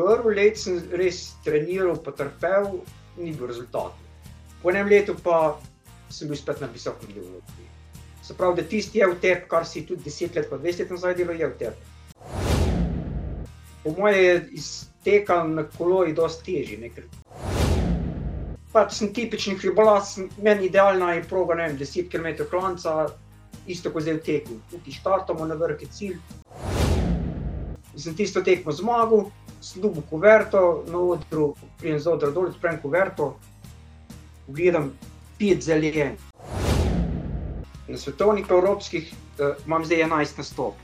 Prvo leto sem res treniral, potrpel, ni bil rezultat. Po enem letu pa sem bil spet na visokem nivoju. Se pravi, da tisti je v tebi, kar si tudi 10 let, pa 20 let nazaj delal, je v tebi. Po mojem je iztekal na koloji dosti težji. Pač sem tipični hribolaz, meni idealna je proga, ne vem, 10 km klanca, isto kot zdaj v teku. Tukaj štartamo na vrh, je Sem tisto tekmo zmagal, slubo kuverto, na odru, prijem z odra dol, odprem kuverto, pogledam pet zeljen. Na svetovnih, pa evropskih uh, imam zdaj 11 nastopov.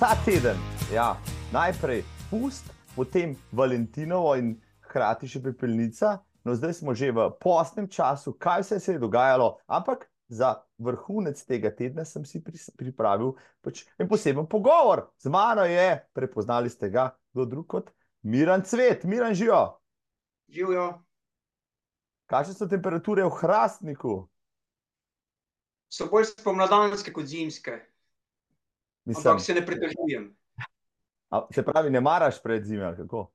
Ta teden, ja, najprej pust, potem Valentinovo in hkrati še pepelnica. No, zdaj smo že v posnem času, kaj vse se je dogajalo, ampak za vrhunec tega tedna sem si pripravil pač en poseben pogovor. Z mano je, prepoznali ste ga, kdo drug kot Miran Cvet, Miran živijo. Živijo, Kakšne so temperature v Hrastniku? so bolj spomladanske kot zimske, Mislim, ampak se ne pritožujem. a, se pravi, ne maraš pred ali kako?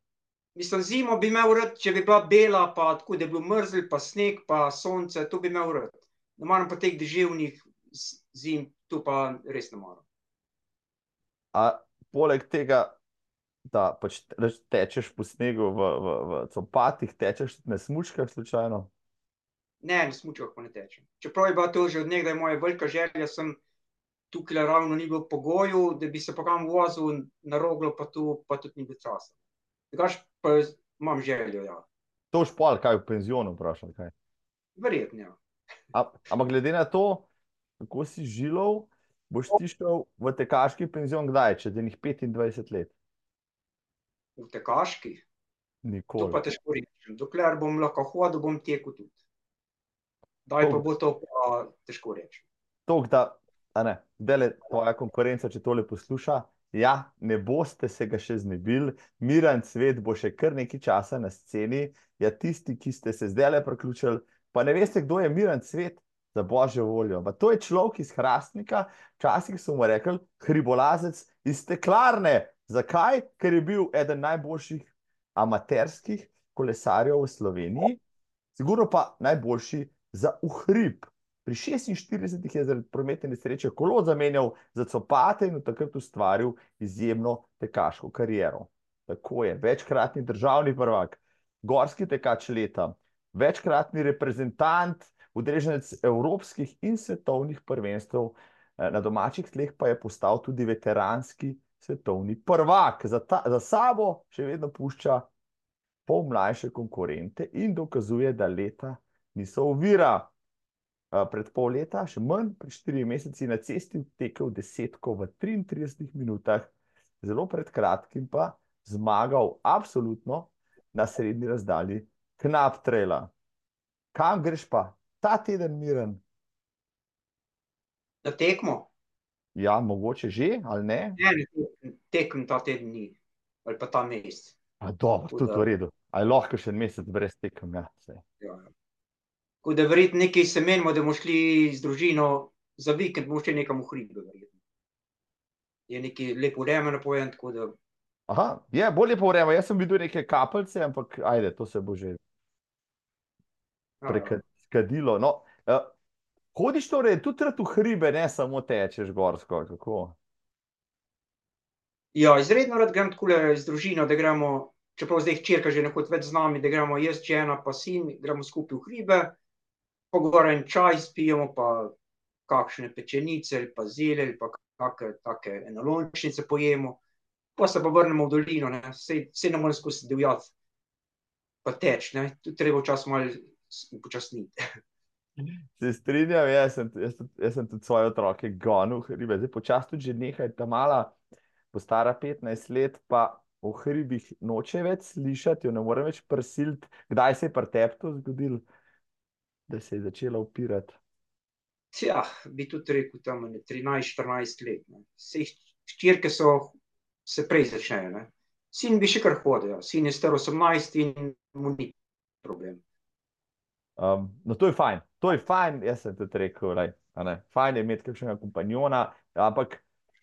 Mislim, zimo bi imel rad, če bi bila bela, pa tako, da bi bil mrzel, pa sneg, pa sonce, to bi imel rad. Ne maram pa teh deževnih zim, tu pa res ne maram. A poleg tega, da pač te- tečeš po snegu v, v, v copatih, tečeš na smučkah slučajno? Ne, na smučah pa ne tečem. Čeprav je bila to že od nekdaj moja velika želja, sem tukaj ravno ni bil pogoju, da bi se pa kam vozil na roglo, pa tu pa tudi ni bil časa. Drugač pa imam željo, ja. To už pol, kaj v penzionu vprašam, kaj. Verjetno, ja. Ampak glede na to, kako si žilov, boš ti šel v tekaški penzion kdaj, čez enih 25 let? V tekaški, to Nikoli. pa težko rečem. Dokler bom lahko hodil, bom tekel tudi. Daj pa To- bo to pa težko reči. Tok, da, ne, zdaj le tvoja konkurenca, če tole posluša, ja, ne boste se ga še znebili, miren svet bo še kar nekaj časa na sceni, ja, tisti, ki ste se zdaj le priključili, pa ne veste, kdo je miren svet, za božjo voljo. Pa to je človek iz Hrastnika, včasih so mu rekli hribolazec iz steklarne. Zakaj? Ker je bil eden najboljših amaterskih kolesarjev v Sloveniji, sigurno pa najboljši za uhrib. Pri 46 je zaradi prometne nesreče kolo zamenjal za copate in takrat ustvaril izjemno tekaško kariero. Tako je, večkratni državni prvak, gorski tekač leta, večkratni reprezentant, udeleženec evropskih in svetovnih prvenstev, eh, na domačih tleh pa je postal tudi veteranski svetovni prvak. Za, ta, za sabo še vedno pušča pol mlajše konkurente in dokazuje, da leta niso ovira. Uh, Pred pol leta, še manj, pred štirimi meseci na cesti tekel desetko v 33 minutah, zelo pred kratkim pa zmagal absolutno na srednji razdalji Knap Traila. Kam greš pa ta teden, miren? Na tekmo? Ja, mogoče že ali ne? Ne, ne tekem ta teden ni. Ali pa ta mesec. A dobro, tudi v redu. A je lahko še en mesec brez tekem, ja. saj. Ja. Tako da verjetno nekaj se menimo, da bomo šli z družino za vikend, bomo šli nekam v hribe. verjetno. Je nekaj lepo vreme napovedan, tako da Aha, je bolje pa vreme. Jaz sem videl neke kapljice, ampak ajde, to se bo že ja, ja. prekadilo. No, uh, hodiš torej tudi rad v hribe, ne samo tečeš gorsko, kako? Ja, izredno rad grem tako z družino, da gremo, čeprav zdaj hčerka že ne hodi več z nami, da gremo jaz, žena pa sin, gremo skupaj v hribe, pa gor en čaj spijemo, pa kakšne pečenice ali pa zelje ali pa kakšne take enolončnice pojemo, pa se pa vrnemo v dolino, ne, sej, sej ne morem skozi divjati, pa teč, ne, tu treba včasih malo upočasniti. Se strinjam, jaz sem, jaz, tudi- jaz sem tudi svoje otroke gonil v hribe. Zdaj počasi tudi že nekaj, ta mala, bo stara 15 let, pa o hribih noče več slišati, jo ne morem več prisiliti. Kdaj se je pri tebi to zgodilo, da se je začela upirati? Ja, bi tudi rekel, tam ne, 13-14 let. Ne. Sej hčerke so se prej začnejo. Ne. Sin bi še kar hodil, ja. sin je star 18 in mu ni problem. Um, no, to je fajn, to je fajn, jaz sem tudi rekel, lej, fajn je imeti kakšnega kompanjona, ampak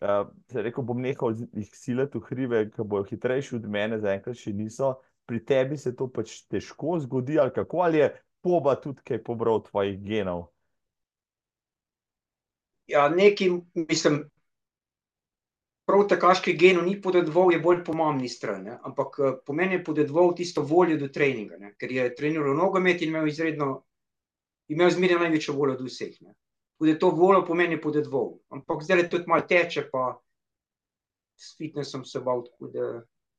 uh, rekel bom nehal jih siliti v hribe, ki bojo hitrejši od mene, zaenkrat še niso. Pri tebi se to pač težko zgodi, ali kako ali je poba tudi kaj pobral tvojih genov. Ja, neki, mislim, prav takaški genov ni podedoval, je bolj pomembni stran. Ne? Ampak eh, po meni je podedoval tisto voljo do treninga, ne? ker je treniral nogomet in imel izredno, imel zmeraj največjo voljo od vseh. Ne? Tudi to voljo po meni je podedoval. Ampak zdaj je tudi malo teče, pa s fitnessom se bal, tako da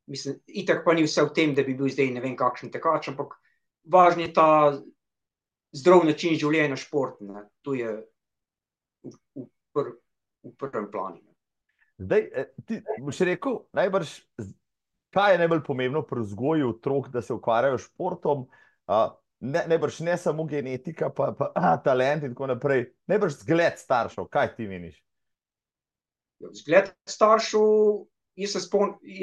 mislim, itak pa ni vse v tem, da bi bil zdaj ne vem kakšen tekač, ampak važni je ta zdrav način življenja šport, ne? to je v, v, pr, v prvem planu. Zdaj, eh, ti boš rekel, najbrž, kaj je najbolj pomembno pri vzgoju otrok, da se ukvarjajo s športom. Ne, najbrž ne samo genetika, pa, pa a, talent in tako naprej. Najbrž zgled staršev, kaj ti meniš? Ja, zgled staršev je,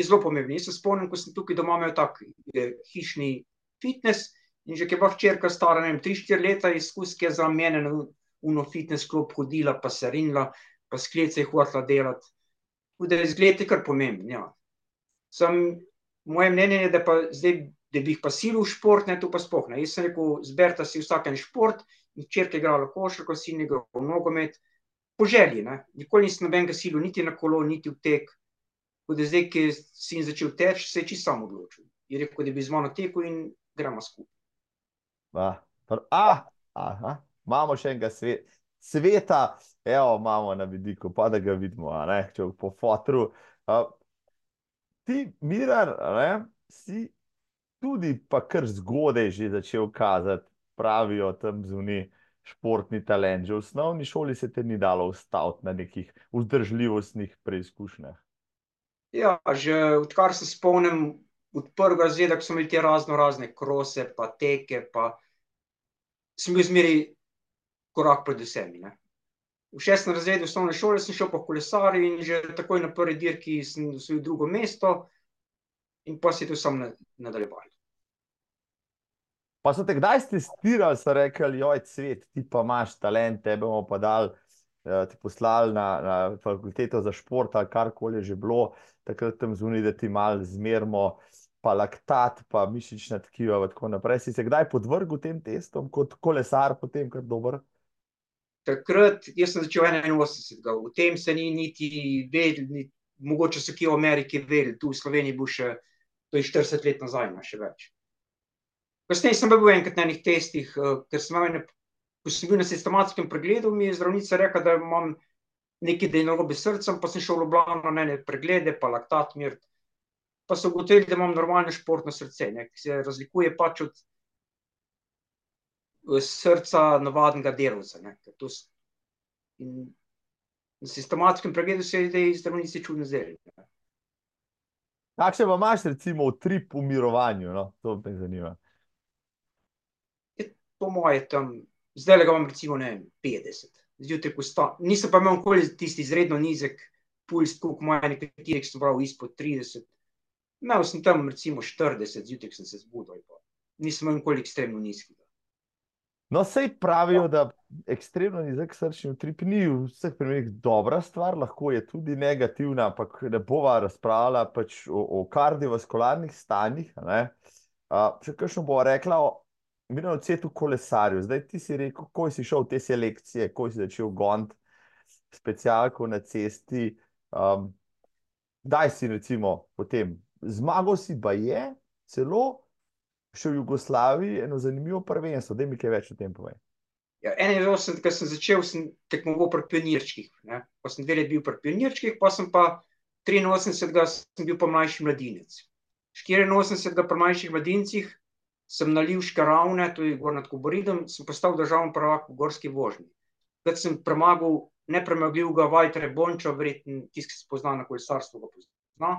zelo pomemben. Jaz se spomnim, ko sem tukaj doma imel tak je, hišni fitness in že ki je bila včerka stara, ne vem, 3-4 leta izkuske za mene na uno fitness klub hodila, pa se rinila, pa sklece je hotela delati da je zgled kar pomemben. Ja. Sem, moje mnenje je, da, pa, zdaj, da bi jih pa silil v šport, ne to pa spohne. Jaz sem rekel, zberta si vsak en šport, in črke igrala košarko, sin igral v nogomet, po želji. Ne. Nikoli nisem nobenega silil, niti na kolo, niti v tek. Da zdaj, ki si jim začel teči, se je čisto sam odločil. Je rekel, da bi z mano tekel in gremo skupaj. Ah, aha, imamo še enega sveta sveta, evo, imamo na vidiku, pa da ga vidimo, ne, če po fotru. Uh, ti, Miran, ne, si tudi pa kar zgodaj že začel kazati, pravijo tam zunaj športni talent. Že v osnovni šoli se te ni dalo ustaviti na nekih vzdržljivostnih preizkušnjah. Ja, že odkar se spomnim, od prvega razreda, ko smo imeli te razno razne krose, pa teke, pa sem bil zmeri korak pred vsemi. Ne. V šestem razredu osnovne šole sem šel po kolesarju in že takoj na prvi dirki sem osvojil drugo mesto in pa se je to sam nadaljeval. Pa so te kdaj testirali, so rekli, joj, svet, ti pa imaš talent, tebe bomo pa dal, eh, ti poslali na, na fakulteto za šport ali karkoli že bilo, takrat tam zunaj, da ti mal zmerimo, pa laktat, pa mišična tkiva in tako naprej. Si se kdaj podvrgel tem testom kot kolesar, potem kar dober? takrat, jaz sem začel 81, v tem se ni niti vedel, ni, mogoče so ki v Ameriki vedeli, tu v Sloveniji bo še, to je 40 let nazaj, ne še več. Kasneje sem bil enkrat na enih testih, uh, ker sem imel, ko sem bil na sistematskem pregledu, mi je zdravnica rekla, da imam nekaj, da je narobe srcem, pa sem šel v Ljubljano na ene preglede, pa laktat mir, pa so ugotovili, da imam normalno športno srce, ne, ki se razlikuje pač od srca navadnega delovca. Na sistematskem pregledu se je zdaj zdravnici čudno zdeli. Kakšne pa imaš recimo trip v mirovanju? No? To me zanima. Je, po moje tam, zdaj ga imam recimo ne, 50. Zjutraj, ko sta, nisem pa imel nikoli tisti izredno nizek puls, koliko moje nekaterih sem bral izpod 30. Imel sem tam recimo 40, zjutraj sem se zbudil. Nisem imel nikoli ekstremno nizkega. No, sej pravijo, da ekstremno nizek srčni utrip ni v vseh primerih dobra stvar, lahko je tudi negativna, ampak ne bova razpravljala pač o, o kardiovaskularnih stanjih. Če kakšno bo rekla o mirovnem cvetu kolesarju, zdaj ti si rekel, ko si šel v te selekcije, ko si začel gond specialko na cesti, um, daj si recimo potem, zmagal si pa je celo, še v Jugoslaviji eno zanimivo prvenstvo, da mi kaj več o tem povej. Ja, 81, ko sem začel, sem tekmoval pri pionirčkih. Ne? Pa sem dve leti bil pri pionirčkih, pa sem pa 83, sem bil pa mlajši mladinec. 84, pri mlajših mladincih sem na Livške ravne, to je gor nad Kuboridom, sem postal državni prvak v gorski vožnji. Kad sem premagal nepremagljivega Vajtere Bonča, verjetno tisti, ki se pozna na kolesarstvo, ga pozna,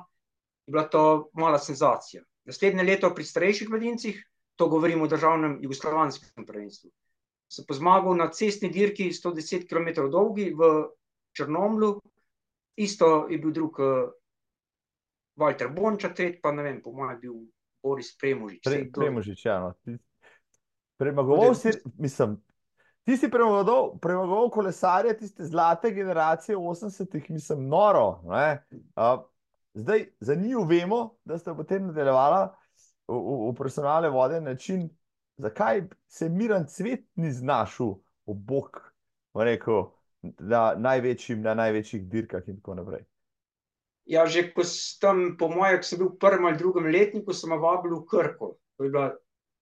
je bila to mala senzacija. Naslednje leto pri starejših mladincih, to govorimo o državnem jugoslovanskem prvenstvu, se po zmagu na cestni dirki 110 km dolgi v Črnomlu, isto je bil drug uh, Walter Bonča, tret pa ne vem, po mojem bil Boris Premožič. Pre, Premožič, ja. No. Premagoval si, mislim, ti si premagoval, premagoval kolesarje, tiste zlate generacije 80-ih, mislim, noro. Uh, zdaj, za njih vemo, da ste potem nadaljevala v, v, v personale vode način, zakaj se miren svet ni znašel v bok, rekel, na, največjim, na največjih dirkah in tako naprej. Ja, že ko sem, po mojem, sem bil v prvem ali drugem letniku, sem vabil v Krko. To je bila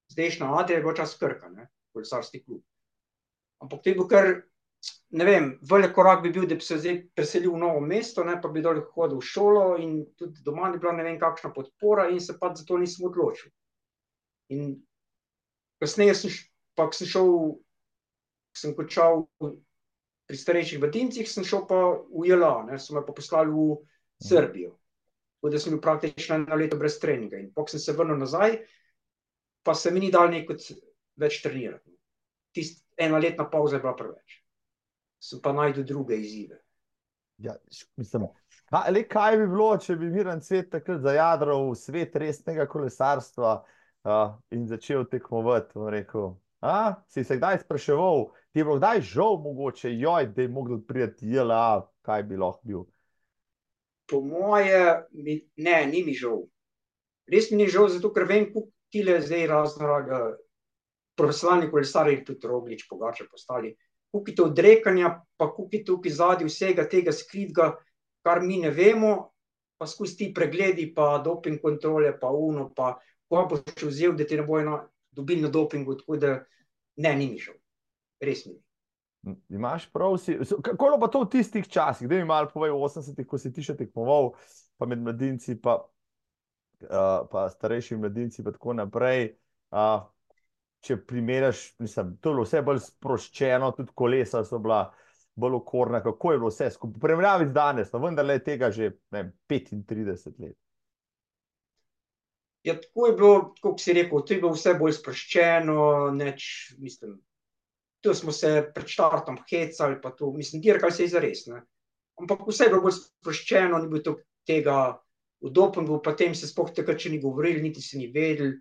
zdajšnja Adrija, je bil čas Krka, ne, kolesarski klub. Ampak to je bil kar, ne vem, velik korak bi bil, da bi se zdaj preselil v novo mesto, ne, pa bi dol hodil v šolo in tudi doma ni bila ne vem kakšna podpora in se pa zato nisem odločil. In kasneje sem, pa sem šel, sem končal pri starejših vadincih, sem šel pa v JLA, ne, so me pa poslali v Srbijo. Tako da sem bil praktično eno leto brez treninga. In pok sem se vrnil nazaj, pa se mi ni dal nekaj več trenirati. Tist ena letna pauza je bila preveč. Sem pa najdel druge izzive. Ja, mislim, le kaj bi bilo, če bi miren svet takrat zajadral v svet resnega kolesarstva uh, in začel tekmovati, rekel, a, si se kdaj spraševal, ti je bilo kdaj žal mogoče, joj, da je mogel prijeti JLA, kaj bi lahko bil? Po moje, mi, ne, ni mi žal. Res mi ni žal, zato ker vem, kako ti le zdaj raznoraga, profesionalni kolesari, tudi roglič, pogače postali. Kako je to odrekanja, pa je tukaj zadnji vsega tega skritga, kar mi ne vemo, pa skozi ti pregledi, pa doping kontrole, pa uno, pa ko boš vzel, da ti ne bojo dobili na dopingu, tako da ne, ni mi žal. Res mi ni. Imaš prav, si, kako je pa to v tistih časih, da mi malo povej, v 80-ih, ko si ti še tekmoval, pa med mladinci, pa, uh, pa starejši mladinci, in tako naprej. Uh, če primerjaš, mislim, to je bilo vse bolj sproščeno, tudi kolesa so bila bolj okorna, kako je bilo vse skupaj. Primerjavi z danes, pa vendar le tega že ne, 35 let. Ja, tako je bilo, kot si rekel, to je bilo vse bolj sproščeno, neč, mislim tu smo se pred štartom hecali, pa tu, mislim, dirkali se je zares. Ne? Ampak vse je bilo bolj sproščeno, ni bilo tega v dopingu, potem se spoh tega, če ni govorili, niti se ni vedeli.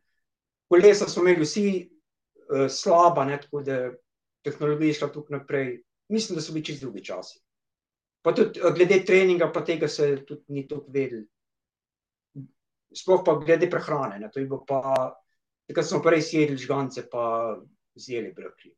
Kolesa smo imeli vsi uh, slaba, ne? tako da tehnologija je šla tukaj naprej. Mislim, da so bili čist drugi časi. Pa tudi uh, glede treninga, pa tega se tudi ni toliko vedeli. Sploh pa glede prehrane, ne? to je bilo pa, takrat smo pa res jedli žgance, pa zjeli brokli.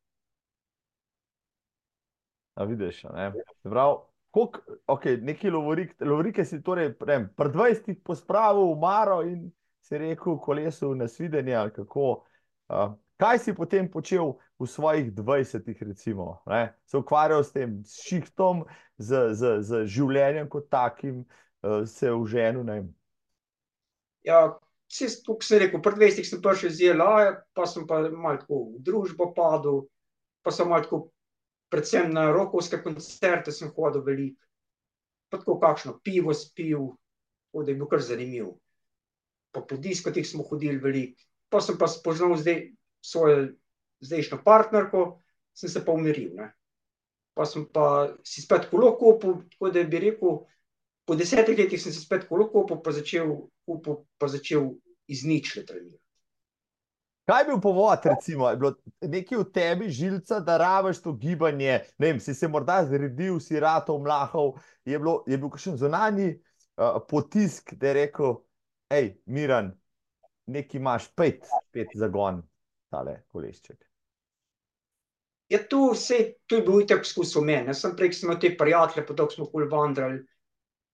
A vidiš, ne? Prav, koliko, ok, neki lovorik, lovorike si torej pred 20 pospravil v Maro in si rekel kolesu na svidenje ali kako. Uh, kaj si potem počel v svojih 20 recimo? Ne? Se ukvarjal s tem s šihtom, z, z, z življenjem kot takim, uh, se v ženu, ne? Ja, vse, kot sem rekel, pred 20 sem prišel z JLA, pa sem pa malo tako v družbo padel, pa sem malo tako predvsem na rokovske koncerte sem hodil veliko, pa tako kakšno pivo spil, da je bil kar zanimiv. Pa po diskotih smo hodili veliko, pa sem pa spoznal zdaj svojo zdajšnjo partnerko, sem se pa umiril. Ne? Pa sem pa si spet kolo kupil, tako da bi rekel, po desetih letih sem se spet kolo kupil, pa začel, kupil, pa začel iz ničle trenirati. Kaj je bil povod, recimo, je bilo nekaj v tebi, žilca, da rabiš to gibanje? Ne vem, si se morda zredil, si ratov, mlahov. Je, bilo, je bil kakšen zunanji uh, potisk, da je rekel, hej, miren, nekaj imaš, pet, pet zagon, tale kolešček. Ja, tu vse, tu je bil itak poskus v meni. Jaz sem prej, smo te prijatelje, pa tako smo kul vandrali,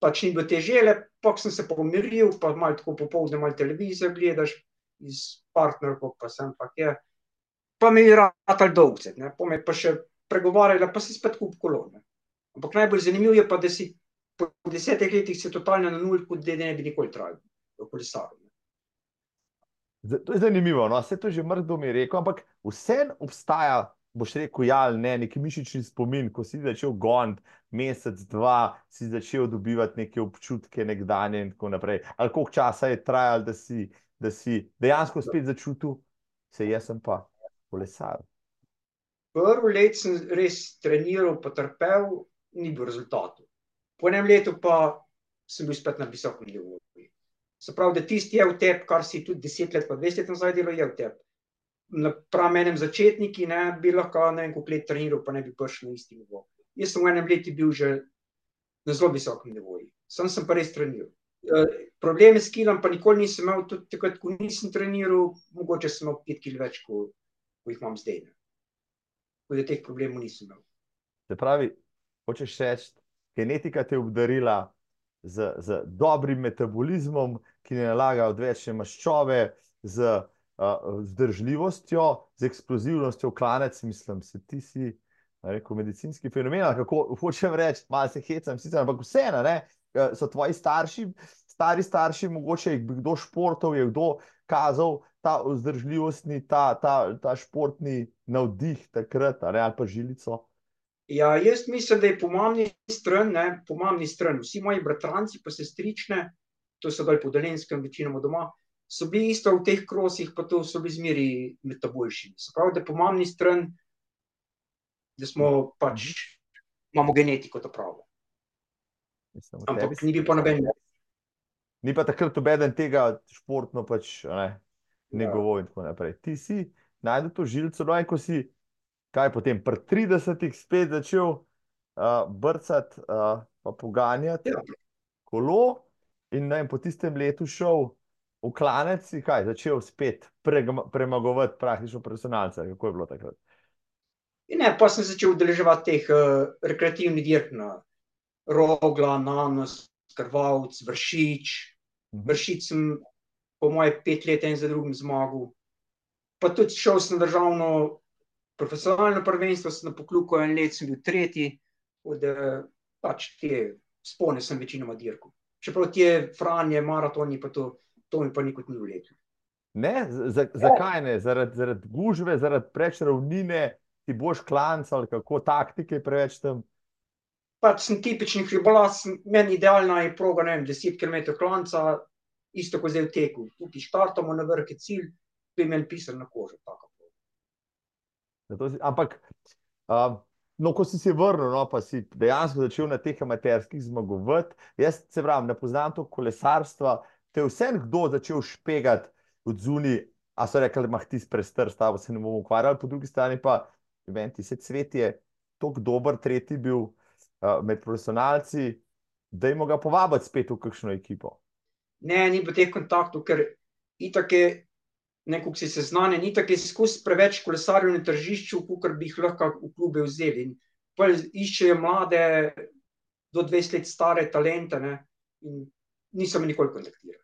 pač ni bilo te žele, pa sem se pomiril, pa malo tako popovdne, malo televizijo gledaš, iz partnerko, pa sem pa je. Pa mi je ratal dolgce, pa me pa še pregovarjala, pa si spet kup kolone. Ampak najbolj zanimivo je pa, da si po desetih letih se totalno na nul, kot da ne bi nikoli trajal v kolesaru. To je zanimivo, no, vse to že mrdo mi je rekel, ampak vse obstaja, boš rekel, ja, ne, neki mišični spomin, ko si začel gond, mesec, dva, si začel dobivati neke občutke nekdanje in tako naprej. Ali koliko časa je trajal, da si da si dejansko spet začutil, se jaz sem pa kolesar. Prvo leto sem res treniral, potrpel, ni bil rezultat. Po enem letu pa sem bil spet na visokem nivoju. Se pravi, da tisti je v tebi, kar si tudi deset let, pa dvajset let nazaj delal, je v tebi. na pramenem začetniki, ne, bi lahko na en komplet treniral, pa ne bi prišel na isti nivo. Jaz sem v enem letu bil že na zelo visokem nivoju, sem sem pa res treniral. Probleme s kilom pa nikoli nisem imel, tudi takrat, ko nisem treniral, mogoče sem imel pet kil več, ko, ko jih imam zdaj. Tako da teh problemov nisem imel. Se pravi, hočeš reči, genetika te je obdarila z, z dobrim metabolizmom, ki ne nalaga odvečne maščobe, z uh, zdržljivostjo, z eksplozivnostjo klanec, mislim, se ti si rekel, medicinski fenomen, kako hočem reči, malo se hecam, sicer, ampak vseeno, so tvoji starši, stari starši, mogoče je kdo športov, je kdo kazal ta vzdržljivostni, ta, ta, ta športni navdih takrat, ali pa žilico. Ja, jaz mislim, da je pomembni stran, ne, pomembni stran. Vsi moji bratranci, pa sestrične, to so dal po Dalenskem, večinoma doma, so bili isto v teh krosih, pa to so bili zmeri med boljšimi. Se pravi, da je pomembni stran, da smo pač, imamo genetiko, to pravo. Mislim, Ampak ni bil pa noben. Ni pa takrat obeden tega športno pač ne, njegovo ja. in tako naprej. Ti si najdel to žilco, no in ko si, kaj potem, pri 30-ih spet začel uh, brcati, uh, pa poganjati ja. kolo in ne, in po tistem letu šel v klanec, si kaj, začel spet premagovati praktično profesionalce. Kako je bilo takrat? In ne, pa sem začel udeleževati teh uh, rekreativnih dirk na Rogla, Nanos, Krvavc, Vršič. Mhm. Vršič sem po moje pet let en za drugim zmagal. Pa tudi šel sem na državno profesionalno prvenstvo, sem na pokluku en let, sem bil tretji, od pač te spone sem večinoma dirkal. Čeprav ti je Franje, maratoni, pa to, to mi pa nikot ni v letu. Ne, zakaj ne? Zaradi zarad gužve, zaradi preč ravnine, ti boš klanc ali kako taktike preveč tam? Pač sem tipični hribolas, meni idealna je proga, ne vem, 10 km klanca, isto kot zdaj v teku. Tukaj štartamo na vrh, je cilj, tu je meni pisal na kožo. Si, ampak, no, ko si se vrnil, no, pa si dejansko začel na teh amaterskih zmagovati, jaz se pravim, ne poznam to kolesarstva, te je vse kdo začel špegati od zuni, a so rekli, da ti sprestr, stavo se ne bomo ukvarjali, po drugi strani pa, vem, ti se cvet je tako dober, tretji bil, med profesionalci, da jim ga povabiti spet v kakšno ekipo? Ne, ni bilo teh kontaktov, ker itak je, nekako si seznanjen, itak je skus preveč kolesarjev na tržišču, kot bi jih lahko v klube vzeli. Iščejo mlade, do 20 let stare talente, ne, in nisem jih nikoli kontaktiral.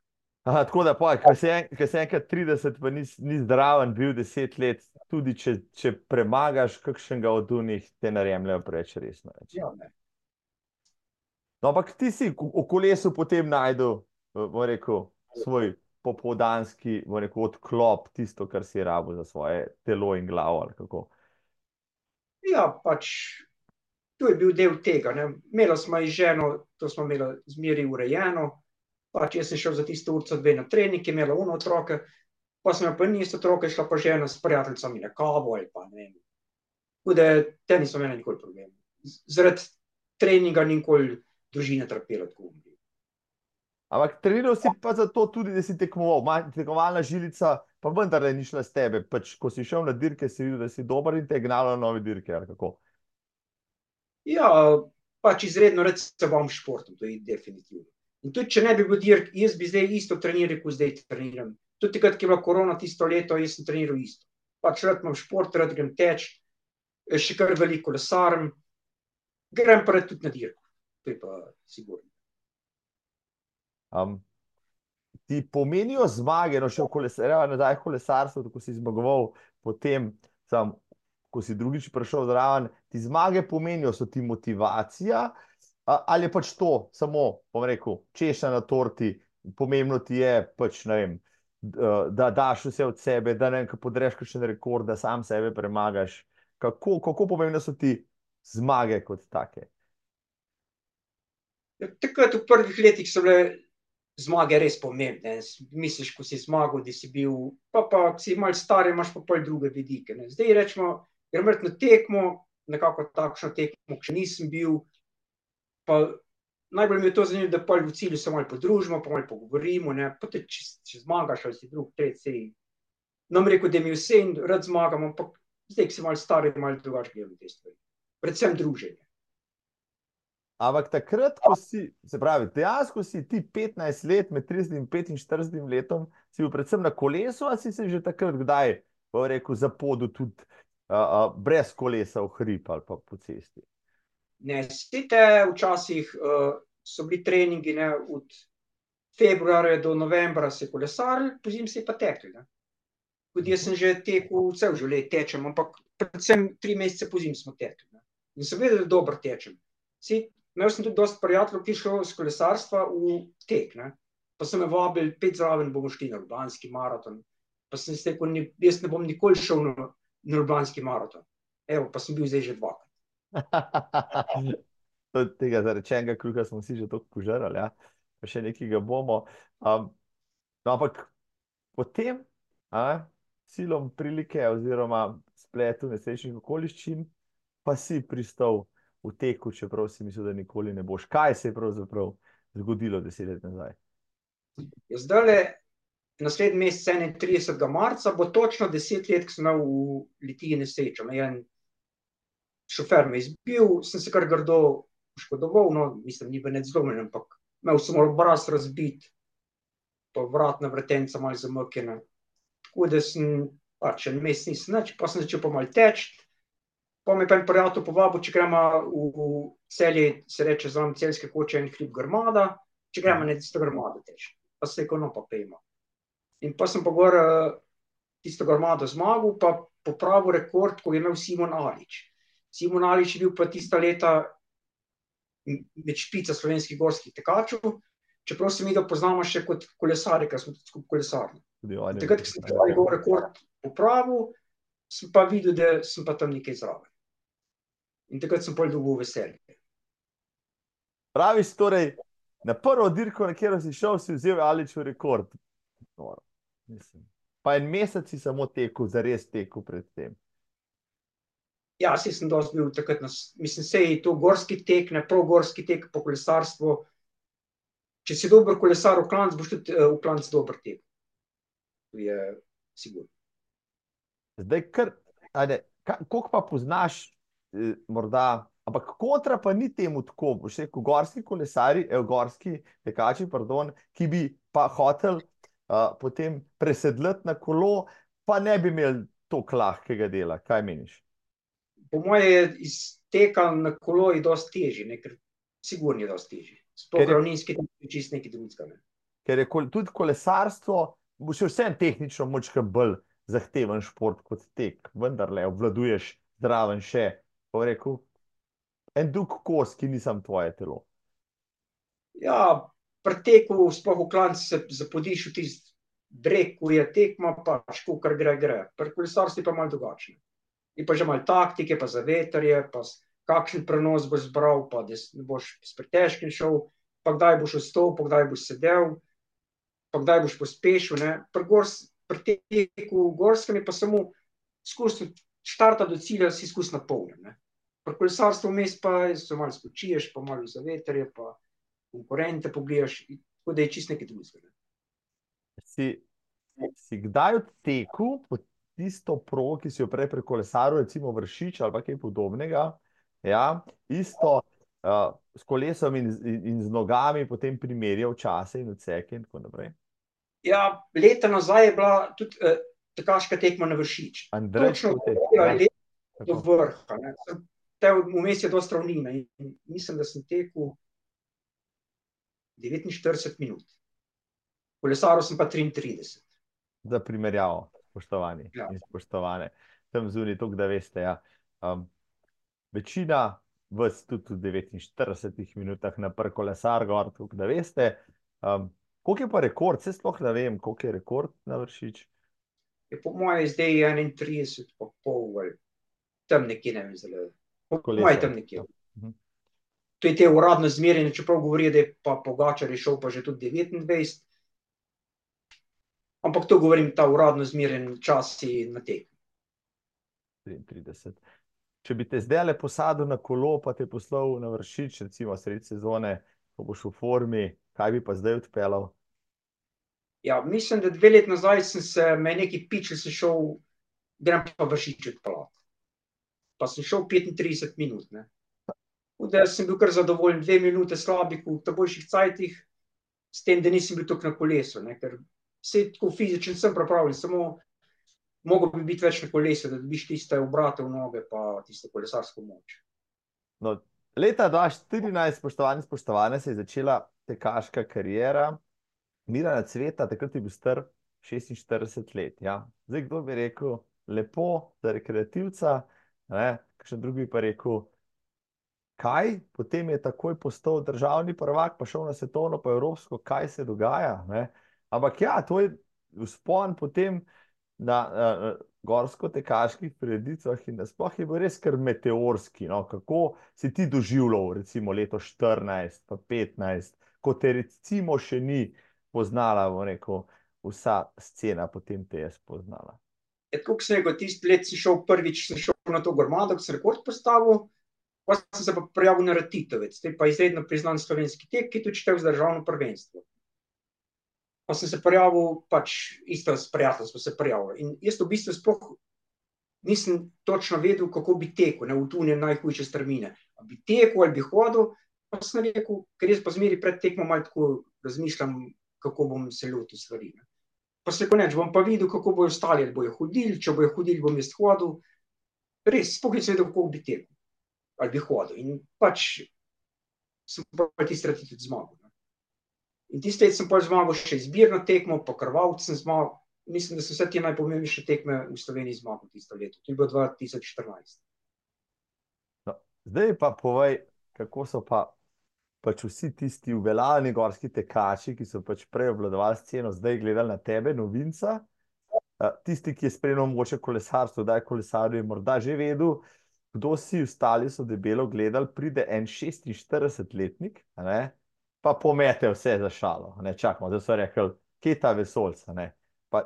Aha, tako da, ko se je enkrat 30, pa ni, ni zdraven, bil 10 let, tudi če, če premagaš kakšnega od njih, te naremljajo preveč resno. Ja, ne. No, ampak ti si v kolesu potem najdel, rekel, svoj popoldanski rekel, odklop, tisto, kar si rabo za svoje telo in glavo. Ja, pač to je bil del tega. Imela smo in ženo, to smo imeli zmeri urejeno. Pač jaz sem šel za tisto urco dve na trening, imela uno otroke, pa sem pa nisto otroke, šla pa žena s prijateljicami na kavo ali pa ne vem. Da te niso imeli nikoli problem. Zaradi treninga nikoli družina trpela tako umri. Ampak treniral si pa zato tudi, da si tekmoval, tekmovalna žilica, pa vendar ni šla s tebe. Pač, ko si šel na dirke, si videl, da si dober in te je gnalo na nove dirke. Ja, pač izredno rad se bom športom, to je definitivno. In tudi, če ne bi bil dirk, jaz bi zdaj isto treniral, kot zdaj treniram. Tudi takrat, ki je bila korona tisto leto, jaz sem treniral isto. Pač rad imam šport, rad grem teč, še kar veliko lesarm, grem pa tudi na dirko to je pa sigurno. Um, ti pomenijo zmage, no še v kolesarju, nazaj v kolesarstvu, ko si zmagoval, potem, sam, ko si drugič prišel zraven, ti zmage pomenijo, so ti motivacija, ali je pač to samo, bom rekel, češnja na torti, pomembno ti je pač, ne vem, da daš vse od sebe, da ne podreš kakšen rekord, da sam sebe premagaš. Kako, kako pomembne so ti zmage kot take? Takrat v prvih letih so bile zmage res pomembne. Misliš, ko si zmagal, da si bil, pa pa si mal star, imaš pa pol druge vidike. Ne. Zdaj rečemo, gremo na tekmo, nekako takšno tekmo, še nisem bil. Pa najbolj mi je to zanimivo, da pol v cilju se malo podružimo, pa malo pogovorimo. Pa tudi, če, če zmagaš ali si drug, tretji, nam rekel, da mi vse in rad zmagam, ampak zdaj, ki si malo star, je malo drugače gledam te stvari. Predvsem druženje. Ampak takrat, ko si, se pravi, dejansko si ti 15 let, med 30 in 45 letom, si bil predvsem na kolesu, ali si se že takrat kdaj, pa rekel, zapodu tudi uh, uh, brez kolesa v hrib ali pa po cesti? Ne, site, včasih uh, so bili treningi ne, od februarja do novembra se kolesarili, pozim se pa tekli. Ne. Tudi jaz sem že tekel vse v življenju, tečem, ampak predvsem tri mesece pozim smo tekli. Ne. In sem vedel, da dobro tečem. Si, imel sem tudi dosta prijateljev, ki šlo z kolesarstva v tek. Ne. Pa so me vabili, pet zraven bomo šli na Ljubljanski maraton. Pa sem si rekel, ni, jaz ne bom nikoli šel na, na Ljubljanski maraton. Evo, pa sem bil zdaj že dvakrat. Od tega zarečenega kruha smo si že tako požrali, ja? pa še nekaj ga bomo. Um, no, ampak potem, a, silom prilike oziroma spletu nesrečnih okoliščin, pa si pristal v teku, čeprav si mislil, da nikoli ne boš. Kaj se je pravzaprav zgodilo deset let nazaj? Ja, zdaj le, naslednji mesec, 31. marca, bo točno deset let, ko sem v Litiji nesrečo. Me je en šofer me izbil, sem se kar grdo poškodoval, no, mislim, ni bil nedzlomen, ampak imel sem obraz razbit, pa vratna vretenca malo zamrkjena. Tako da sem, pač en mesec nisem nič, pa sem začel pa malo teči, Pa me pa en prijatelj povabil, če gremo v celje, se reče za nami celske koče in hrib Grmada, če gremo na tisto Grmado teč. Pa se rekel, no pa pejmo. In pa sem pa gor tisto Grmado zmagal, pa popravil rekord, ko je imel Simon Alič. Simon Alič je bil pa tista leta med špica slovenskih gorskih tekačev, čeprav se mi ga poznamo še kot kolesari, ker smo tudi skupaj kolesarni. Takrat, ko sem ta rekord popravil, sem pa videl, da sem pa tam nekaj zraven. In takrat sem pol dobil veselje. Praviš, torej, na prvo dirko, na katero si šel, si vzel Aličev rekord. Pa en mesec si samo tekel, zares tekel predtem. Ja, si sem dosti bil takrat, na, mislim, se je to gorski tek, ne prav gorski tek po kolesarstvu. Če si dober kolesar v klanc, boš tudi uh, v klanc dober tek. To je sigurno. Zdaj, kar, ajde, koliko pa poznaš Eh, morda, ampak kontra pa ni temu tako, boš rekel, gorski kolesari, eh, gorski tekači, pardon, ki bi pa hotel uh, potem presedlati na kolo, pa ne bi imeli tako lahkega dela. Kaj meniš? Po moje je iz teka na kolo je dosti težji, ne? ker sigurno je dosti težji. Sploh ravninski tek je čist nekaj drugega. Ne? Ker je kol, tudi kolesarstvo, bo še vsem tehnično močka bolj zahteven šport kot tek, vendar le obvladuješ zraven še pa rekel, en drug kos, ki nisem tvoje telo. Ja, preteku, sploh v klancu se zapodiš v tisti breg, ko je tekma, pa ško, kar gre, gre. Pri kolesarstvu pa malo drugačno. Je pa že malo taktike, pa za veterje, pa kakšen prenos boš zbral, pa da ne boš s pretežkim šel, pa kdaj boš vstal, pa kdaj boš sedel, pa kdaj boš pospešil. Pri, gors, pri teku gorskem je pa samo skozi štarta do cilja, si skozi napolnjen. Pri kolesarstvu vmes pa se malo spočiješ, pa malo za veterje, pa konkurente pogledaš, tako da je čist nekaj drugega. Si, si kdaj teku po tisto progo, ki si jo prej pri kolesaru, recimo vršič ali kaj podobnega, ja, isto uh, s kolesom in, in, in z nogami potem primerjal čase in odseke in tako naprej? Ja, leta nazaj je bila tudi uh, tekaška tekma na vršič. Andrej, Točno, leta do vrha. Ne te vmes je dosta ravnina in mislim, da sem tekel 49 minut. Kolesaril sem pa 33. Za primerjavo, spoštovani ja. in spoštovane. Tam zunaj, to, da veste. Ja. Um, večina vas tudi v 49 minutah na prvi kolesar, gor, to, da veste. Um, koliko je pa rekord? Se sploh ne vem, koliko je rekord na vršič. Je po mojem zdaj 31, pa pol, tam nekje ne vem zelo. Moj tam nekje. Mhm. To je te uradno zmerjanje, čeprav govorijo, da je pa Pogačar šel pa že tudi 29. Ampak to govorim, ta uradno zmerjen čas si na tek. 33. Če bi te zdaj le posadil na kolo, pa te poslal na vršič, recimo sredi sezone, ko boš v formi, kaj bi pa zdaj odpeljal? Ja, mislim, da dve leti nazaj sem se, me neki pičil, sem šel, grem pa vršič odpeljati. Pa sem šel petintrideset minut, ne. Tako da sem bil kar zadovoljen, dve minuti slabih v ta boljših cajtih, s tem, da nisem bil toliko na kolesu, ne, ker saj tako fizično sem pripravljen, samo mogel bi biti več na kolesu, da dobiš tiste obrate v noge pa tisto kolesarsko moč. No, leta dva štirinajst, spoštovani, spoštovane, se je začela tekaška kariera Mirana Cveta, takrat je bil star šestinštirideset let, ja. Zdaj, kdo bi rekel: lepo za rekreativca, kakšen drug bi pa rekel: "Kaj, potem je takoj postal državni prvak pa šel na svetovno pa evropsko, kaj se dogaja, ne?" Ampak ja, to je vzpon potem na, gorskotekaških prireditvah in nasploh je bil res kar meteorski, no, kako si ti doživljal recimo leto štirinajst pa petnajst, ko te recimo še ni poznala, bom rekel, vsa scena, potem te je spoznala. Ja, tako kot sem rekel, tisto leto sem šel prvič, sem šel na to Grmado, ko sem rekord postavil, pol sem se pa prijavil na Rakitovec, to je pa izredno priznan slovenski tek, ki je tudi štel za državno prvenstvo. Pa sem se prijavil pač isto s prijateljem sva se prijavila, in jaz v bistvu sploh nisem točno vedel, kako bi tekel, ne, v tiste najhujše strmine. A bi tekel ali bi hodil, pa sem rekel, ker jaz pa zmeraj pred tekmo malo tako razmišljam, kako bom se lotil stvari, ne. Pa rekel: "Ne, bom pa videl, kako bojo ostali, ali bojo hodili, če bojo hodili, bom jaz hodil." Res, sploh nisem vedel, kako bi tekel. Ali bi hodil in pač sem pol tisti Rakitic zmagal, ne. In tisto leto sem pol zmagal še izbirno tekmo pa krvavec sem zmagal, mislim, da sem vse te najpomembnejše tekme v Sloveniji zmagal tisto leto, to je bilo dva tisoč štirinajst. No, zdaj pa povej, kako so pa pač vsi tisti uveljavljeni gorski tekači, ki so pač prej obvladovali sceno, zdaj gledali na tebe, novinca. tisti, ki je spremljal mogoče kolesarstvo, kdaj je kolesaril, je morda že vedel, kdo si, ostali so debelo gledali, pride en šestinštiridesetletnik, a ne, pa pomete vse za šalo, čakajmo, zdaj so rekli: "Kje je ta vesoljec, a ne?" Pa,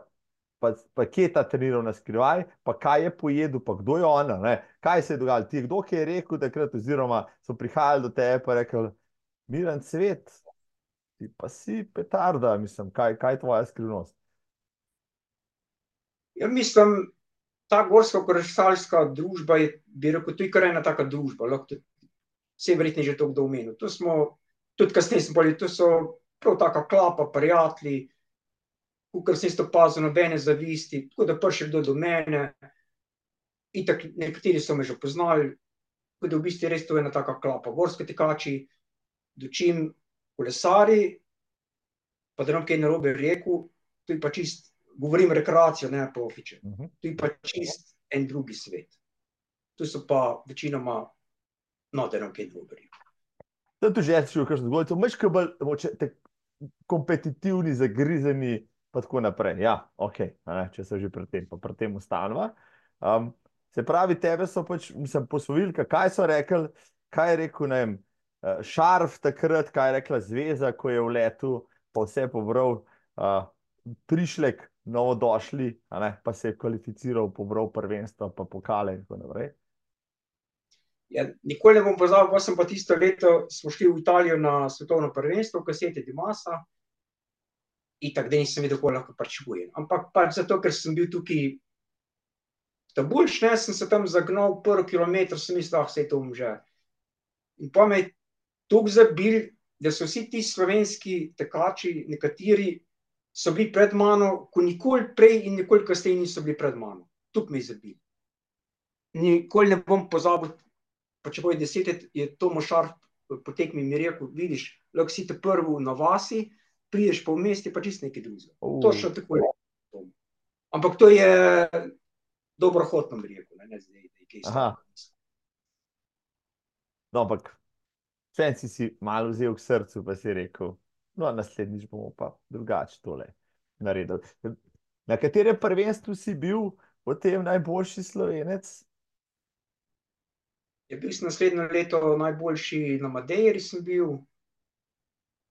pa, pa kje je ta treniral na skrivaj pa kaj je pojedel pa kdo je on, a ne. Kaj se je dogajalo, ti je kdo kaj rekel takrat oziroma so prihajali do tebe pa rekli: "Miran Cvet, ti pa si petarda, mislim, kaj, kaj je tvoja skrivnost?" Ja, mislim, ta gorskokolesarska družba je, bi rekel, je kar ena taka družba, lahko tudi, saj verjetno je že to kdo omenil, to smo, tudi kasneje pol videl, to so prav taka klapa prijatelji, kakor sem jaz opazil, nobene zavisti, tako da še kdo do mene, itak nekateri so me že poznali, tako da v bistvu je res to ena taka klapa, gorski tekači, dočim kolesarji, pa da bom kaj narobe rekel, to je pa čisto, govorim rekreacija, ne profiče. To je pa čisto en drugi svet. To so pa večinoma, no, da bom kaj narobe rekel. Tam tudi jaz čutil kakšno zgodbico, majčkeno bolj mogoče kompetitivni, zagrizeni pa tako naprej, ja, a ne, če sva že pri tem, pa pri tem ostaneva. se pravi, tebe so pač, mislim, posvojili, kaj so rekli, kaj je rekel, ne vem, Šarf takrat, kaj je rekla zveza, ko je vletel pa vse pobral, Prišlek, novodošli, pa se je kvalificiral, pobral prvenstva pa pokale in tako naprej. Ja, nikoli ne bom pozabil, pol sem pa tisto leto, šli v Italijo na svetovno prvenstvo v Casete di Masa, itak, da nisem vedel, kaj lahko pričakujem, ampak pač zato, ker sem bil tukaj ta boljši, ne, sem se tam zagnal, prvi kilometer sem mislil: saj to bom že." In pol me je toliko zabilo, da so vsi ti slovenski tekači, nekateri so bili pred mano, ko nikoli prej in nikoli kasneje niso bili pred mano. Toliko me je zabilo. Nikoli ne bom pozabil, pa čeprav je deset let, je Tomo Šarf po tekmi mi rekel: "Vidiš, lahko si ta prvi na vasi, prideš pa vmes, je pa čisto nekaj drugega." Točno tako je. Ampak to je dobrohotno, bi rekel, ne zdaj, da je kaj... No, ampak vseeno si si malo vzel k srcu pa si rekel: "No, naslednjič bomo pa drugače tole naredili." Na katerem prvenstvu si bil potem najboljši Slovenec? Ja, bil sem naslednje leto najboljši na Madeiri sem bil,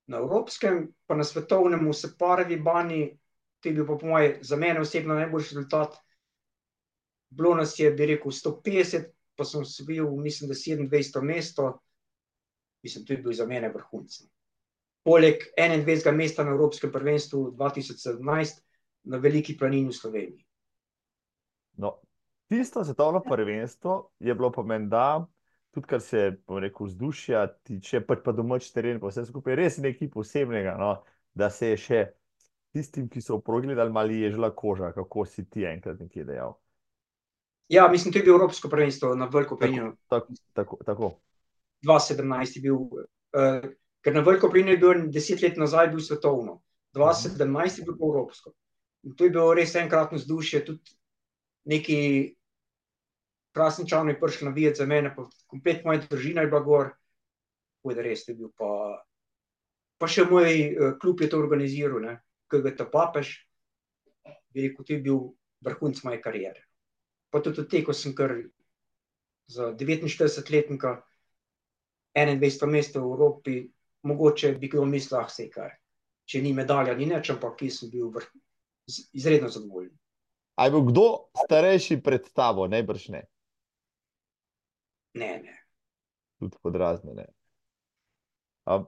na evropskem pa na svetovnem v Separavi bani, to je bil pa po moje za mene osebno najboljši rezultat. Bilo nas je, bi rekel, sto petdeset pa sem osvojil, mislim, da sedemindvajseto mesto. Mislim, to je bil za mene vrhunec. poleg 21. mesta na Evropskem prvenstvu 2017 na Veliki planini v Sloveniji. No, tisto svetovno prvenstvo je bilo pa menda, tudi kar se, rekel, vzdušja tiče, pač pa domač teren, pa vse skupaj res nekaj posebnega, no, da se je še tistim, ki so progledali, mali ježila koža, kako si ti enkrat nekje dejal. Ja, mislim, to je bilo Evropsko prvenstvo na Veliko planino. Tako, tako, tako. 2017 je bil, uh, ker na Veliko planino je bil deset let nazaj bil svetovno, 2017 je bil Evropsko. In to je bilo res enkratno vzdušje, tudi neki krasni čovni je prišel navijati za mene, pa komplet moja družina je bila gor, da res je bil pa, pa še moj uh, klub je to organiziral, ne, KGT Papež, bi rekel, to je bil vrhunc moje karijere. Pa tudi te, ko sem kar za 49-letnika 21 mesta v Evropi, mogoče bi kdo mislil, ah, sej kaj, če ni medalja, ni neč, ampak ki sem bil vrh, izredno zadovoljen. A je bil kdo starejši pred tabo, najbrž ne? Ne, ne. Tudi podrazne, ne. A,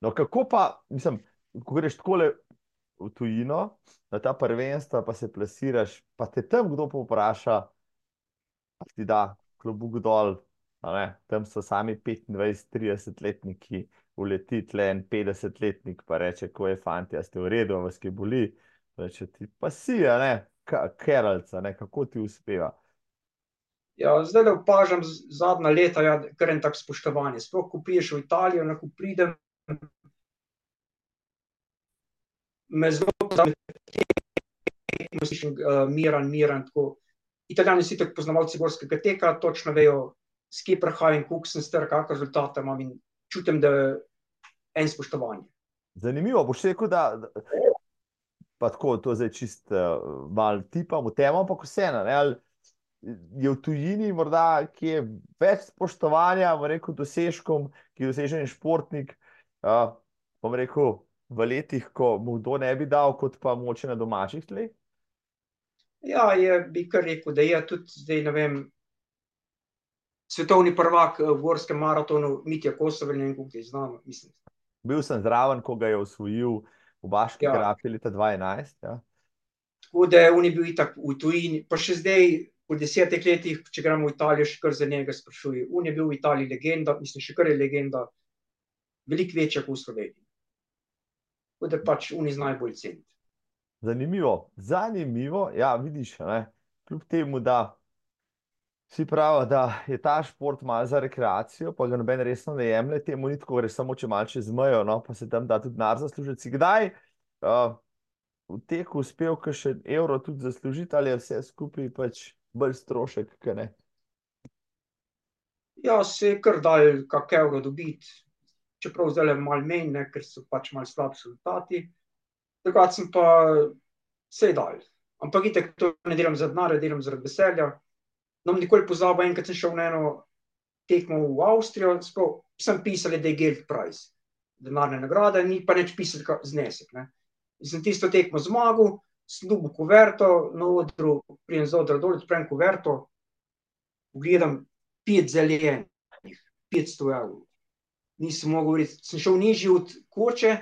no, kako pa, mislim, ko greš takole v tujino, na ta prvenstva, pa se plasiraš, pa te tam kdo povpraša, pa ti da klobuk dol, tam so sami 25-30-letniki, uleti tle en 50-letnik, pa reče, ko je fanti, a ste v redu, vas kaj boli, reče ti, pa si, a ne, keralca, ne, kako ti uspeva. Ja, zdaj le opažam zadnja leta, ja, kar en tak spoštovanje. Sploh, ko priješ v Italijo, ne, ko pridem, me zelo slišim, uh, miran, miran, tako. Italijani so itak poznavalci gorskega teka, točno vejo, s kje prihajam, koliko sem star, kakšne rezultate imam in čutim, da je en spoštovanje. Zanimivo, boš rekel, da, pa tako, to zdaj čist uh, mal tipam v temo, ampak vseeno, je v tujini morda kje več spoštovanja, rekel, dosežkom, ki je dosežen športnik, uh, bom rekel, v letih, ko mu kdo ne bi dal, kot pa moče na domačih tleh? Ja, je, bi kar rekel, da je tudi zdaj, ne vem, svetovni prvak eh, v gorskem maratonu, Mitja Kosovel, ne vem, koliko je znano, mislim. Bil sem zraven, ko ga je osvojil v Baški Ja. grapi leta 2011. Ja. Tako da on je bil itak v tujini, pa še zdaj, po desetih letih, če gremo v Italijo, še kar za njega sprašuje. On je bil v Italiji legenda, mislim, še kar je legenda, veliko večja kot v Sloveniji. Tako da pač oni znajo bolj ceniti. Zanimivo, zanimivo, ja, vidiš, ne, kljub temu, da vsi pravijo, da je ta šport malo za rekreacijo, pa ga noben resno ne jemlje, temu ni tako, greš samo če malce zmejo, no, pa se tam da tudi denar zaslužiti. Kdaj uh, v teku uspel še evro tudi zaslužiti, ali je vse skupaj pač bolj strošek, kaj ne? Ja, se je kar dal kak evro dobiti, čeprav zdaj le malo menj, ne, ker so pač malo slabši rezultati. Takrat sem pa se je dal. Ampak itek to ne delam za denar, delam zaradi veselja. No, nikoli pozabil, enkrat sem šel na eno tekmo v Avstrijo, sploh sem pisal, da je Geld Prize, denarna nagrada, ni pa nič pisal ka- znesek. Ne. In sem tisto tekmo zmagal, dobil kuverto, na odru, prijem z odra dol, odprem kuverto, pogledam pet zelenih, 500 evrov. Nisem mogel verjeti, sem šel nižji od koče,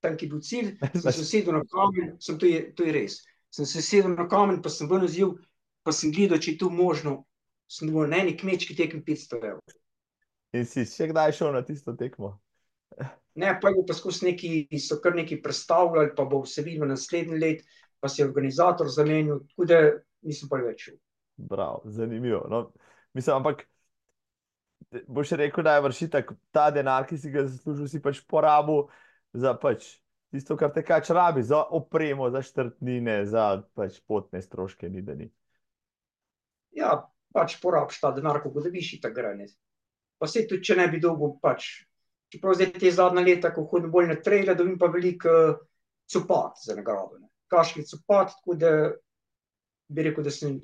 tam, ki je bil cilj, sem se sedel na kamen, sem, to, je, to je res. Sem se sedel na kamen, pa sem ven vzil, pa sem gledal, če je to možno. Sem bil na eni kmečki tekmi 500 evrov. In si še kdaj šel na tisto tekmo? Ne, pa je bil skozi neki, so kar neki predstavljali, pa bo vsebino naslednji let, pa se je organizator zamenil, tako da nisem pa več šel. Prav, zanimivo. No, mislim, ampak boš rekel, da je vršitek ta denar, ki si ga zaslužil, si pač porabil za pač tisto, kar te kač rabi, za opremo, za štrtnine, za pač potne stroške, ni da ni. Ja, pač porabiš ta denar, ko ga dobiš, in tako gre. ne. Pa se tudi, če ne bi dolgo, pač, čeprav zdaj te zadnja leta, ko hodim bolj na trejle, dobim pa veliko uh, copat za nagrado. ne. Kaški copat, tako da bi rekel, da sem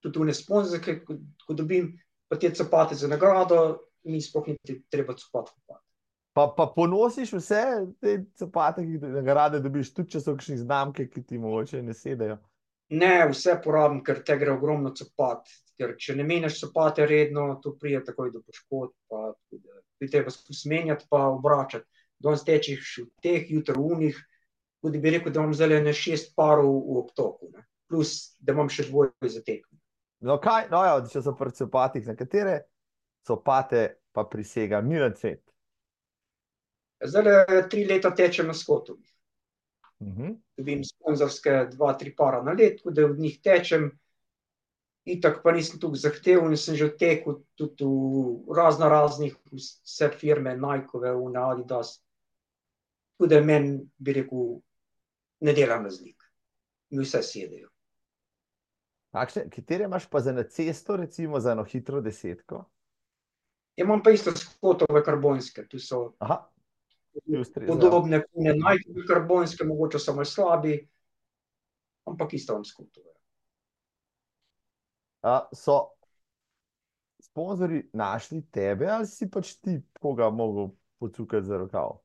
tudi une sponzorke, ko, ko dobim pa te copate za nagrado, mi sploh ni treba copat kupati. Pa, pa ponosiš vse te copate, ki jih nagrade dobiš, tudi če so kakšne znamke, ki ti mogoče ne sedajo. Ne, vse porabim, ker te gre ogromno copat, ker če ne menjaš copate redno, to pride takoj do poškodb, pa tudi, treba skusi menjati pa obračati. danes tečeš v teh, jutri v unih, tudi bi rekel, da imam zdaj ne šest parov v obtoku, ne. plus, da imam še dvoje za tekmo. No, kaj, no, ja, če so pri copatih, na katere copate pa prisega Miran Cvet? Zdajle tri leta tečem na skotu. Mhm. Dobim sponzorske dva, tri para na let, tako da v njih tečem. Itak pa nisem toliko zahteven sem že tekel tudi v razno raznih, vse firme, Nikeve, one Adidas. Tako da meni, bi rekel, ne delam razlik. Mi vse sedejo. Kakšne, katere imaš pa za na cesto, recimo za eno hitro desetko? Ja, imam pa isto skotove karbonske, to so ustrezajo. Podobne one Nikeve karbonske, mogoče so malo slabi, ampak isto skotove. A, so sponzorji našli tebe ali si pač ti koga mogel pocukati za rokav?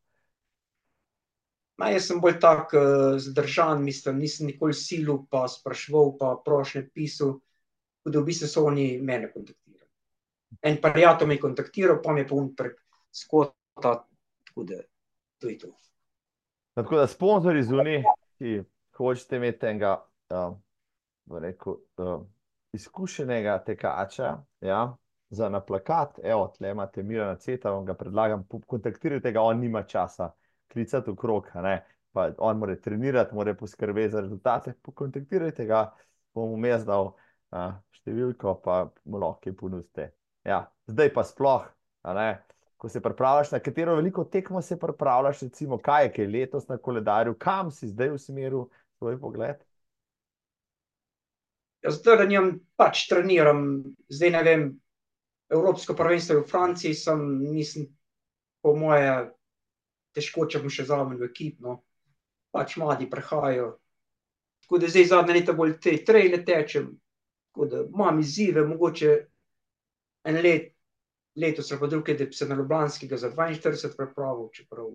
Ma jaz sem bolj tak zadržan, mislim, nisem nikoli silil pa spraševal pa prošnje pisal, tako da v bistvu so oni mene kontaktirali. En prijatelj me je kontaktiral, pol mi je pa on prek Skota, tako da to je to. Tako da sponzorji zunaj, ki hočete imeti enega, bom rekel, izkušenega tekača, ja, za na plakat, evo, tule imate Mirana Cveta, vam ga predlagam, kontaktirajte ga, on nima časa klicati okrog, a ne, pa on mora trenirati, mora poskrbeti za rezultate, pokontaktirajte ga, bom vmes dal, številko, pa mu lahko kaj ponudite. Ja, zdaj pa sploh, a ne, ko se pripravljaš, na katero veliko tekmo se pripravljaš, recimo, kaj je kaj letos na koledarju, kam si zdaj usmeril svoj pogled? Ja, zdajle nimam, pač treniram, zdaj ne vem, evropsko prvenstvo je v Franciji, sem, nisem po moje težko, če bom še zraven v ekipi, no. Pač mladi prihajajo. Tako da zdaj zadnja leta bolj te traile tečem, tako da imam izzive, mogoče en let, letos ali pa drugo, da bi se na Ljubljanskega za dvainštirideset pripravil, čeprav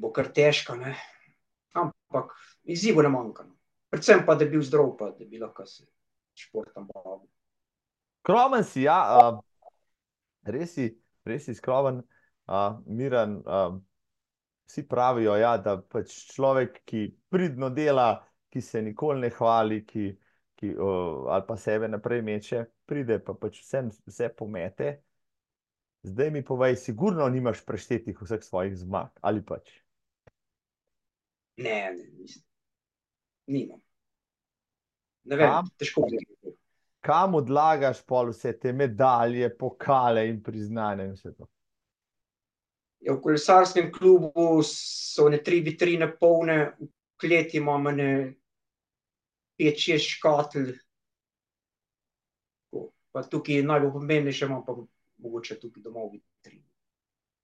bo kar težko, ne. Ampak izzivov ne manjka, no. Predvsem pa, da bi bil zdrav pa da bi lahko se športom bavil. Skromen si, ja, res si, res si skromen, Miran, vsi pravijo, ja, da pač človek, ki pridno dela, ki se nikoli ne hvali, ki, ki, ali pa sebe naprej meče, pride pa pač vseeno vse pomete. Zdaj mi povej, sigurno nimaš preštetih vseh svojih zmag, ali pač? Ne, ne, nisem. Nimam. Ne vem, Kam? težko bi rekel. Kam odlagaš pol vse te medalje, pokale in priznanja in vse to? Ja, v kolesarskem klubu so one tri vitrine polne, v kleti imam ene škatel. Tako, pa tukaj najbolj pomembnejše imam pa mogoče tukaj doma v vitrini.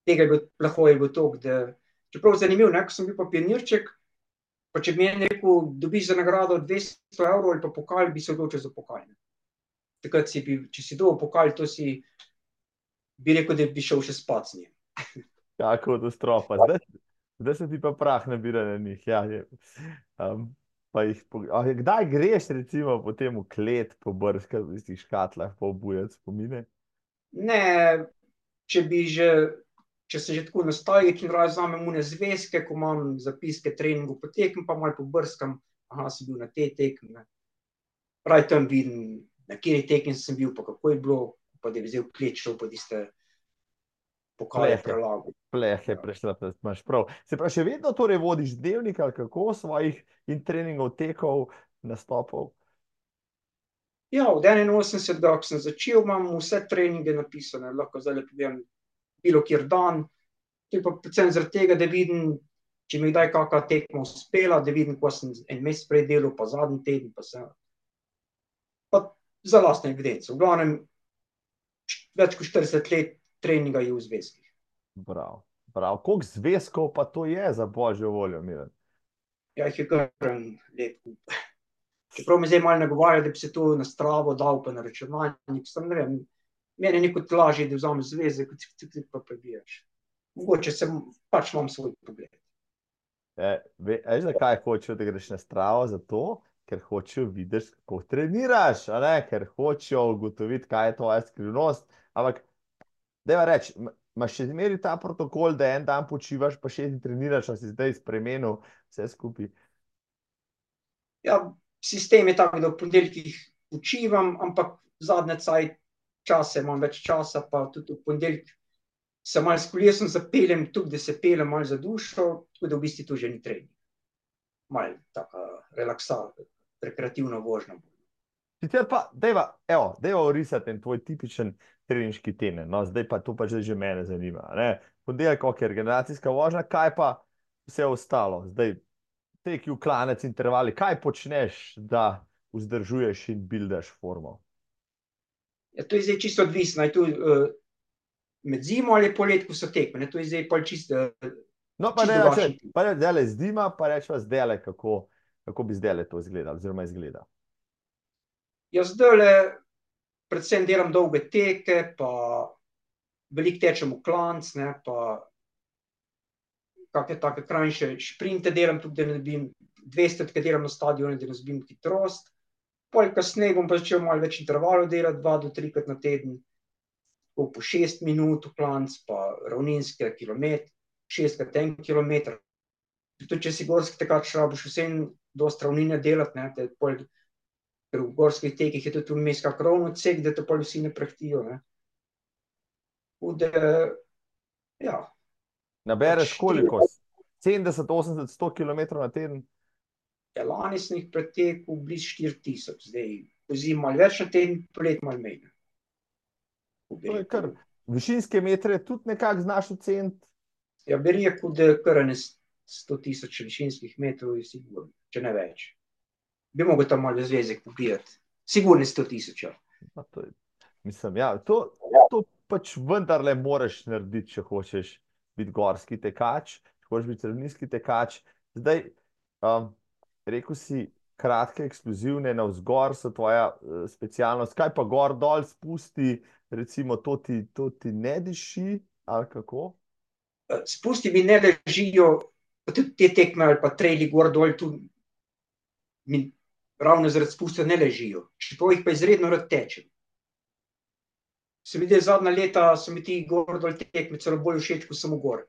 Tega je bilo, je bilo toliko, da, čeprav zanimivo, ne, ko sem bil pa pionirček, pa če bi meni rekel: "Dobiš za nagrado dvesto evrov ali pa pokal," bi se odločil za pokal. Takrat si bil, če si dobil pokal, to si, bi rekel, da bi šel še spat z njim. katastrofa, zdaj, zdaj se ti pa prah nabira na njih, ja, je. Pa jih a kdaj greš recimo potem v klet pobrskati v tistih škatlah pa obujati spomine? Ne, če bi že, če sem že tako nostalgičen, raje vzamem one zvezke, ko imam zapiske treningov po tekmi, pa malo pobrskam, si bil na tej tekmi, ne. Raje tam vidim, na kateri tekmi sem bil pa kako je bilo, pa da bi zdaj v klet šel pa tiste pokale Plehe. prelagal. Plehe prešlepljati, imaš prav. Se pravi, še vedno torej vodiš dnevnik ali kako svojih in treningov, tekov, nastopov? Ja, od enainosemdesetega, ko sem začel, imam vse treninge napisane, lahko zdajle povem bilo kateri dan. To je pa predvsem zaradi tega, da vidim, če mi kdaj kaka tekma uspela, da vidim, kaj sem en mesec prej delal pa zadnji teden pa vse. Pa za lastno evidenco, v glavnem več kot štirideset let treninga je v zvezkih. Bravo, bravo, koliko zvezkov pa to je, za božjo voljo, Miran? Ja, jih je kar en lep kup. Čeprav me zdaj malo nagovarjajo, da bi se to na Stravo dal pa na računalnik, samo ne vem, meni je nekako lažje, da vzameš zvezek pa prebiješ. Mogoče sem, pač imam svoj pogled. veš, zakaj hočejo, da greš na Stravo? Zato, ker hočejo videti, kako treniraš, ker hočejo ugotoviti, kaj je tvoja skrivnost, ampak dajva reči, imaš še zmeri ta protokol, da en dan počivaš, pa še ti treniraš, a si zdaj spremenil vse skupaj? Ja, sistem je tak, da v ponedeljkih počivam, ampak zadnje cajt čase imam več časa, pa tudi v ponedeljk se malo s kolesom zapeljem, tudi da se peljem malo za dušo, tako da v bistvu to že ni trening. Malo taka relaksacija, rekreativna vožnja. Sicer pa, dejva, evo, dejva orisati en tvoj tipičen treninški teden, no, zdaj pa to pa že, že mene zanima, ne. Ponedeljek, ok, regeneracijska vožnja, kaj pa vse ostalo? Zdaj, teki v klanec, intervali, kaj počneš, da vzdržuješ in buildaš formo? Ja, to je zdaj čisto odvisno, je to uh, med zimo ali polet, ko so tekme, to je zdaj pol čisto uh, No, pa Čisto ne, vaši. če, pa ne, zdajle zdima, pa rečva zdajle, kako, kako bi zdajle to izgledalo, oziroma izgleda. Jaz zdajle predvsem delam dolge teke, pa veliko tečem v klanc, ne, pa kakšne take krajše šprinte delam, tudi da ne dobim dvestotke delam na stadionu, da ne dobim hitrost. Pol kasneje bom pa začel malo več intervalov delati, dva do trikrat na teden, tako po šest minut v klanc, pa ravninske kilometre, šestkrat en kilometer. Tudi če si gorski tekač, rabiš vseeno dosti ravnine delati, ne, da je pol, ker v gorskih tekih je tudi vmes kak ravni odsek, da te pol vsi ne prehitijo, ne. Da, ja, Nabereš koliko? 70, 80, 100 kilometrov na teden? ja, lani sem jih pretekel blizu štiri tisoč, zdaj pozimi malo več na teden, poleti malo manj. bi To je kar, višinske metre tudi nekako znaš oceniti? Ja, bi rekel, da je kar ene sto tisoč višinskih metrov je sigurno, če ne več. Bi mogel tam malo zvezek pogledati. Sigurno sto tisoč, to je, mislim, ja, to, to pač vendarle moraš narediti, če hočeš biti gorski tekač, če hočeš biti ravninski tekač. Zdaj, um, rekel si, kratke, eksplozivne, navzgor so tvoja uh, specialnost, kaj pa gor dol spusti, recimo to ti, to ti ne diši, ali kako? Eh, Spusti mi ne ležijo, tudi te tekme ali pa trejli gor dol, tu mi ravno zaradi spusta ne ležijo, čeprav jih pa izredno rad tečem. Se mi zdi, zadnja leta so mi ti gor dol tekme celo bolj všeč, kot samo gor.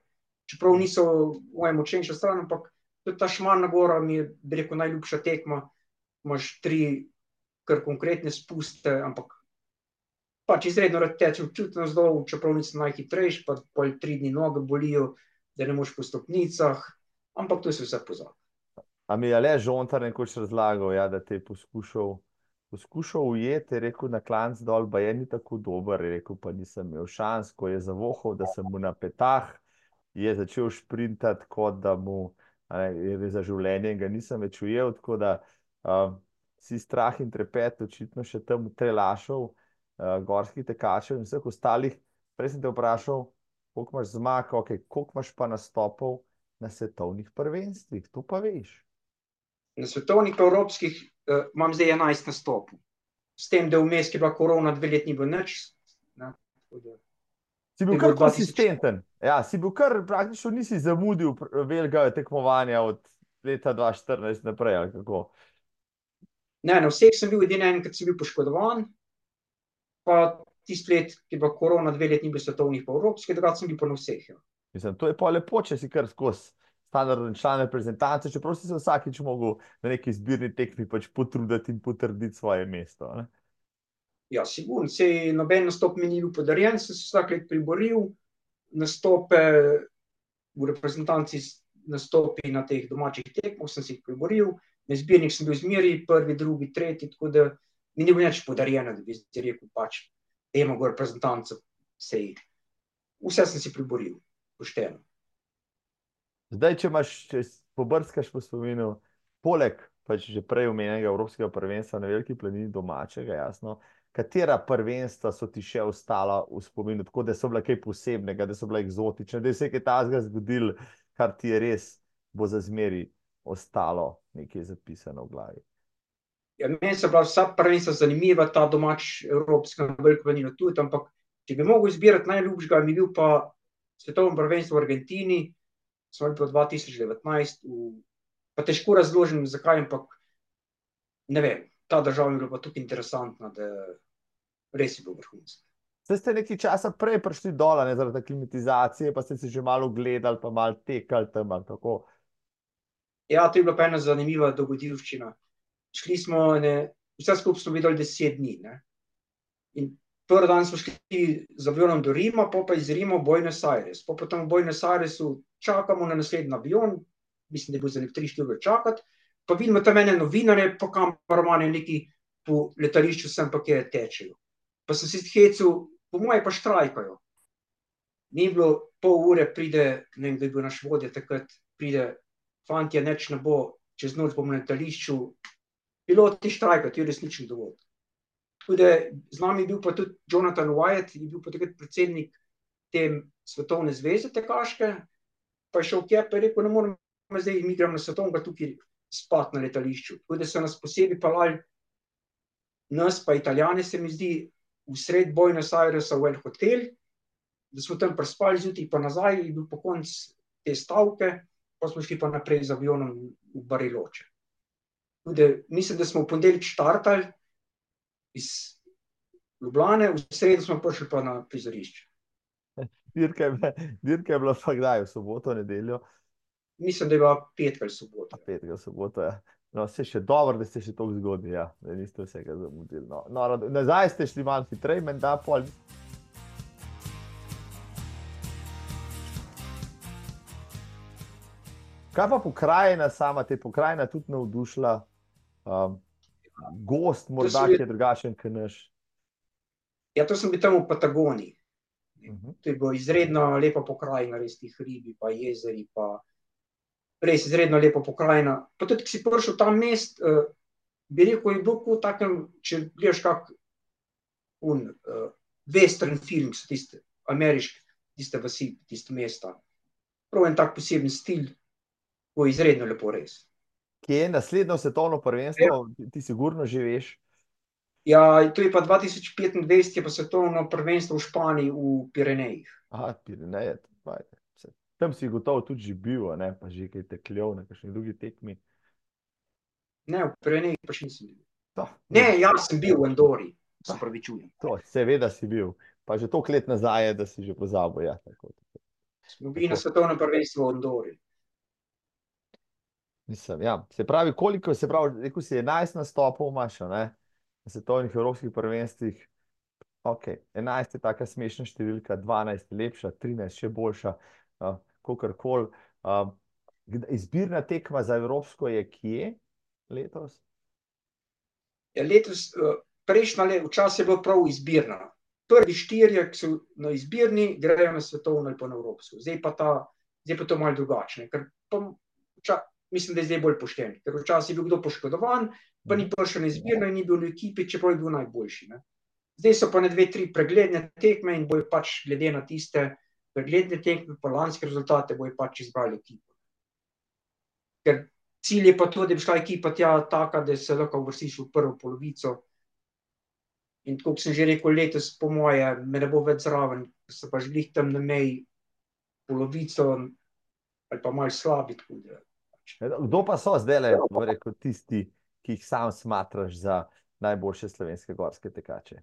Čeprav niso moja močnejša stran, ampak tudi ta Šmarna gora mi je, bi rekel, najljubša tekma. Imaš tri kar konkretne spuste, ampak pač izredno rad tečem čutno zdol, čeprav nisem najhitrejši, pa pol tri dni noge bolijo, da ne moreš po stopnicah, ampak to se vse pozabi. A mi je Aleš Žontar nekoč razlagal, ja, da te je poskušal, poskušal ujeti, je rekel na klanc dol, pa je ni tako dober, je rekel, pa nisem imel šans, ko je zavohal, da sem mu na petah, je začel šprintati, kot da mu, ne, je za življenje in ga nisem več ujel, tako da um, si strah in trepet očitno še tam trelašal, uh, gorskih tekačev in vseh ostalih. Prej sem te vprašal, koliko imaš zmag, okay, koliko imaš pa nastopov na svetovnih prvenstvih, to pa veš. Na svetovnih evropskih uh, imam zdaj enajst nastopov. S tem, da vmes, ki je bila korona, dve leti ni bilo nič. Ne, da, Si bil kar bilo 2000. konsistenten. Ja, si bil kar praktično nisi zamudil velikega tekmovanja od leta 2014 naprej, ne, na vseh sem bil, edino enkrat sem bil poškodovan, pa tisti let, ki je bila korona, dve leti ni bilo svetovnih pa evropskih, drugače sem bil pa na vseh. Ja. Mislim, to je pa lepo, če si kar skozi standardni član reprezentance, čeprav si se vsakič mogel na neki izbirni tekmi pač potruditi in potrditi svoje mesto. Ne? Ja, sigurno, sej noben nastop mi ni bil podarjen, sem se vsak let priboril, nastope v reprezentanci, nastopi na teh domačih tekmah sem si jih priboril, na izbirnik sem bil zmeri, prvi, drugi, tretji, tako da mi ni bilo nič podarjeno, da bi si rekel pač, dajmo gor reprezentanco, sej vse sem si priboril, pošteno. Zdaj, če imaš, če pobrskaš po spominu, poleg pač že prej omenjenega Evropskega prvenstva na Veliki planini domačega, jasno, katera prvenstva so ti še ostala v spominu, tako da so bila kaj posebnega, da so bila eksotična, da je se kaj takega zgodilo, kar ti je res bo za zmeri ostalo nekaj zapisano v glavi. Ja, meni so bila vsa prvenstva zanimiva, ta domač evropska veliko planina tudi, ampak če bi mogel izbirati najljubšega, mi je bil pa svetovno prvenstvo v Argentini, smo bili pa 2019, v, pa težko razložim, zakaj, ampak ne vem, ta država je bila pa tukaj interesantna, da res je bilo vrhunsko. Ste, ste nekaj časa prej prišli dol, ne zaradi klimatizacije, pa ste se že malo gledali, pa malo tekali tam. Tako. Ja, to je bila pa ena zanimiva dogodivščina. Šli smo, ne, vse skupaj smo videli deset dni. Ne. In prvi dan smo šli z avionom do Rima, pa pa iz Rima v Buenos Aires. Pa potem v Buenos Airesu čakamo na naslednji avion, mislim, da bilo za nek tri štiri čakati, pa vidimo tam ene novinare, pa kameramane neki po letališču sem pa kje tečejo. Pa sem si hecel, po moje pa štrajkajo. Ni bilo pol ure, pride, ne vem, da je bil naš vodja takrat, pride, fantje, neč ne bo, čez noč bomo na letališču, piloti štrajkajo, to je resničen dovolj. Tudi z nami je bil pa tudi Jonathan Wyatt, je bil pa takrat predsednik te svetovne zveze tekaške, pa je šel kje, pa je rekel, ne morem zdaj, mi gremo na svetovnega tukaj spat na letališču. Tudi so nas posebej palali, nas pa italijane se mi zdi, v sred Buenos Airesa v en hotel, da smo tam prespali zjutraj pa nazaj, je bil po konc te stavke, pa smo šli pa naprej z avionom v Bariloče. Tudi, mislim, da smo v ponedeljek štartali iz Ljubljane, v sredo smo prišli pa na prizorišče. Dirka je, dirka je bila pa kdaj, v soboto, nedeljo? Mislim, da je bila petka ali sobota. Petka, sobota, ja. No, se še dobro, da ste še tako zgodili, ja. da niste vsega zamudili. No. No, nazaj ste šli malo hitreje, menda pol. Kaj pa pokrajina sama, te pokrajina tudi navdušila? Um, gost, morda je drugačen, kot naš. Ja, to sem bil tam v Patagoniji. Uh -huh. To je bilo izredno lepa pokrajina, res ti hribi, pa jezeri, pa res izredno lepo pokrajina. Pa tudi, ki si prišel v ta mest, uh, bi rekel, je bil kot takem, če gledaš kak un, uh, western film, so tiste ameriške, tiste vasi, tiste mesta. Prav en tak poseben stil, je izredno lepo res. Kje je naslednjo svetovno prvenstvo, ja. ti sigurno že veš? Ja, to je pa 2025, je pa svetovno prvenstvo v Španiji, v Pirenejih. Aha, Pireneje. Tam si gotovo tudi že bil, ne? pa že kaj tekljov na kakšni drugi tekmi. Ne, v Pireneji pa še nisem bil. To, ne, jaz sem bil v Andori, se pravi čujem. To, seveda si bil, pa že toliko let nazaj da si že pozabil. Ja, tako, tako. Smo bili na svetovnem prvenstvu v Andori. Mislim, ja. Se pravi, koliko se pravi, rekel si 11 nastopov imaš, ne? Svetovnih evropskih prvenstvih. Ok, 11 je taka smešna številka, 12 je lepša, 13 še boljša. Uh, kakorkoli. Um, izbirna tekma za Evropsko je kje letos? Ja, letos, uh, prejšnja leta, včasih je bilo prav izbirna. Prvi štirje, ki so na izbirni, grejo na svetovno ali pa na Evropsko. Zdaj pa, ta, zdaj pa to malo drugačne. Ker pa, vča, mislim, da je zdaj bolj pošten. Ker včasih je bil kdo poškodovan, pa ni prišel na izbirno in ni bil v ekipi, čeprav je bil najboljši. Ne. Zdaj so pa ne dve, tri pregledne tekme in bojo pač glede na tiste, pregledne tekme, pa lanske rezultate, bojo pač izbrali ekipo. Ker cilj je pa tudi, da bi šla ekipa tja taka, da se lahko uvrstiš v prvo polovico. In kot sem že rekel, letos, po moje, me ne bo več zraven, se pa želih tam na meji polovico ali pa malo slabi. Kdo pa so zdaj le, rekel, tisti, ki jih sam smatraš za najboljše slovenske gorske tekače?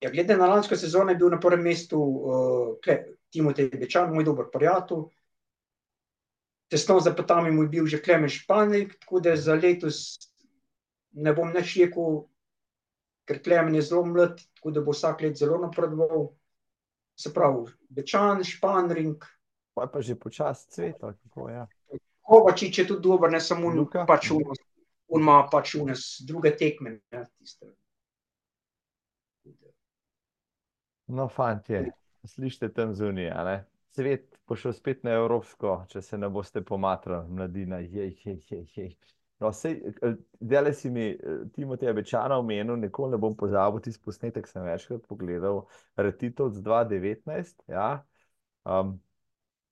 Ja, glede na lansko sezono, je bil na prvem mestu uh, Timotej Bečan, moj dober prijatelj. Tesno za petami mu je bil že Klemen Španik, tako da za letos ne bom več rekel, ker Klemen je zelo mlad, tako da bo vsak let zelo napredoval. Se pravi, Bečan, Španring. Pa je pa že počasi cvet. Ja. Kovačič je tudi dober, ne samo Luka. Pač on ima pač unes druge tekme. Ja, No, fanti, slište tam zunaj. Svet bo šel spet na evropsko, če se ne boste pomatrali, mladina. Jej, jej, jej, jej. No, Dele si mi, Timotej Bečana, omenil, nikoli ne bom pozabil tisti posnetek, sem večkrat pogledal, Retitov 2019. Ja. Um,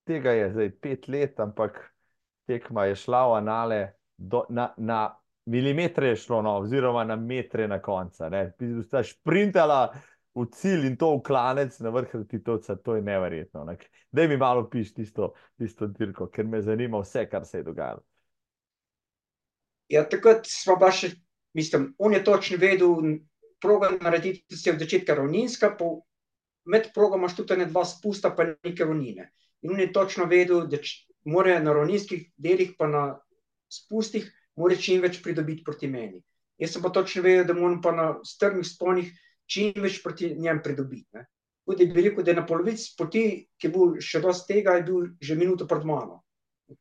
tega je zdaj pet let, ampak tekma je šla v anale, do, na, na milimetre je šlo, no, oziroma na metre na konca. Sta šprintala v cilj in to v klanec na vrh Titovca, to je neverjetno. Da mi malo piš tisto, tisto dirko, ker me zanima vse, kar se je dogajalo. Ja, takrat smo pa še, mislim, on je točno vedel, program narediti se od začetka ravninska, po med progom imaš tudi ne dva spusta, pa neke ravnine. In on je točno vedel, da mora na ravninskih delih, pa na spustih, mora čim več pridobiti proti meni. Jaz sem pa točno vedel, da moram pa na strmih sponih čim več proti njem pridobiti. Ne. Tudi bi rekel, da je na polovici poti, ki je bil še dosti tega, je bil že minuto pred mano.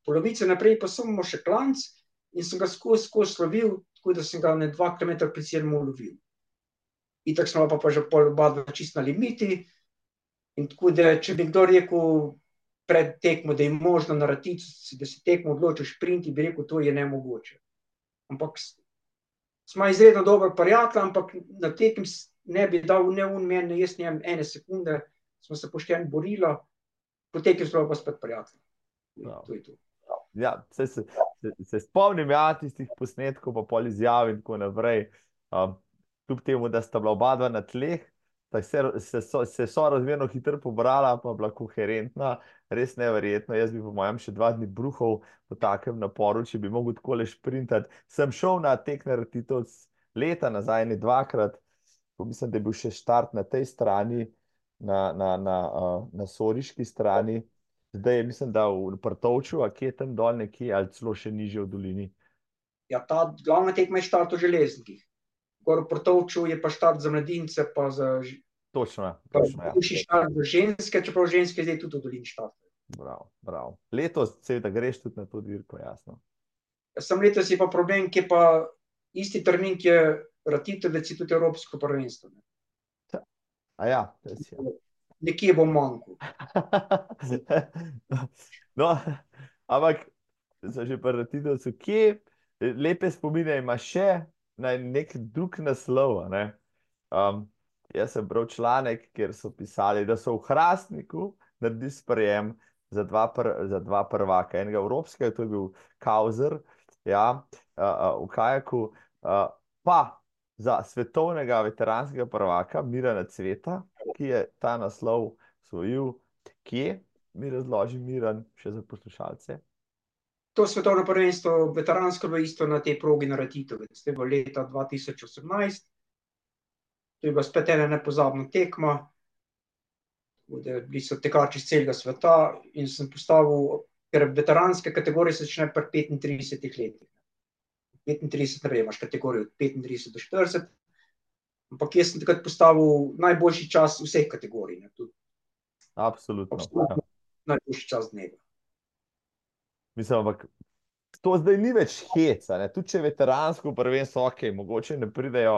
Polovice naprej pa samo še klanc in sem ga skozi, skozi slovil, tako da sem ga ne dva kilometra pred ciljem ulovil. In tako smo pa, pa že pol oba dva čist na limiti. In tako da, če bi kdo rekel pred tekmo, da je možno narediti, da se tekmo odloči šprinti, bi rekel, to je nemogoče. Ampak smo izredno dober prijatelj, ampak na tekmi ne bi dal ne un meni, ne jaz njem ene sekunde, smo se pošteno borili, po tekmi smo pa spet prijatelji. Prav. To je to. Ja, se, se, se, spomnim ja, tistih posnetkov, pa pol izjav in tako naprej. Um, kljub temu, da sta bila oba dva na tleh, se, se, se so razmerno hitro pobrala, pa bila koherentna, res neverjetno. Jaz bi, po mojem, še dva dni bruhal po takem naporu, če bi mogel tako le šprintati. Sem šel na tek na Ratitovc leta nazaj, ne dvakrat, ko mislim, da je bil še štart na tej strani, na, na, na, uh, na Soriški strani. Zdaj je, mislim, da v Prtovču, a kje tam dol nekje, ali celo še nižje v dolini. Ja, ta glavna tekma je štart v železnikih. Gor Portovču je pa štart za mladince, pa za Točno, pa točno. Ja. štart za ženske, čeprav ženske zdaj tudi v dolini štartajo. Bravo, bravo. Letos, seveda, greš tudi na to dirko, jasno. Sam letos je pa problem, ki je pa isti termin, ki je Ratitovec, je tudi Evropsko prvenstvo. ne. A ja, res je. Nekje bo manjko. no, ampak že prerativci, kje lepe spomine ima še na nek drug naslov. Ne? Um, jaz sem bral članek, kjer so pisali, da so v Hrastniku naredili sprejem za dva, pr, za dva prvaka. Enega evropskega, to je bil Kauzer, ja, uh, uh, v kajaku, uh, pa za svetovnega veteranskega prvaka Mirana Cveta, ki je ta naslov osvojil. Kje? Mi razloži, Miran, še za poslušalce. To svetovno prvenstvo, veteransko, bilo isto na tej progi na Ratitovec. To je bilo leta 2018. To je bila spet ena nepozabna tekma. Tako da Bili so tekači iz celega sveta in sem postavil, ker veteranske kategorije se začne pri 35 letih. 35 naprej imaš kategorijo od 35 do 40. Ampak jaz sem takrat postavil najboljši čas vseh kategorij. Ne, tudi Absolutno. Ja. absolutno najboljši čas dneva. Mislim, ampak to zdaj ni več heca. Ne? Tudi če je veteransko prvenstvo, ok, mogoče ne pridejo,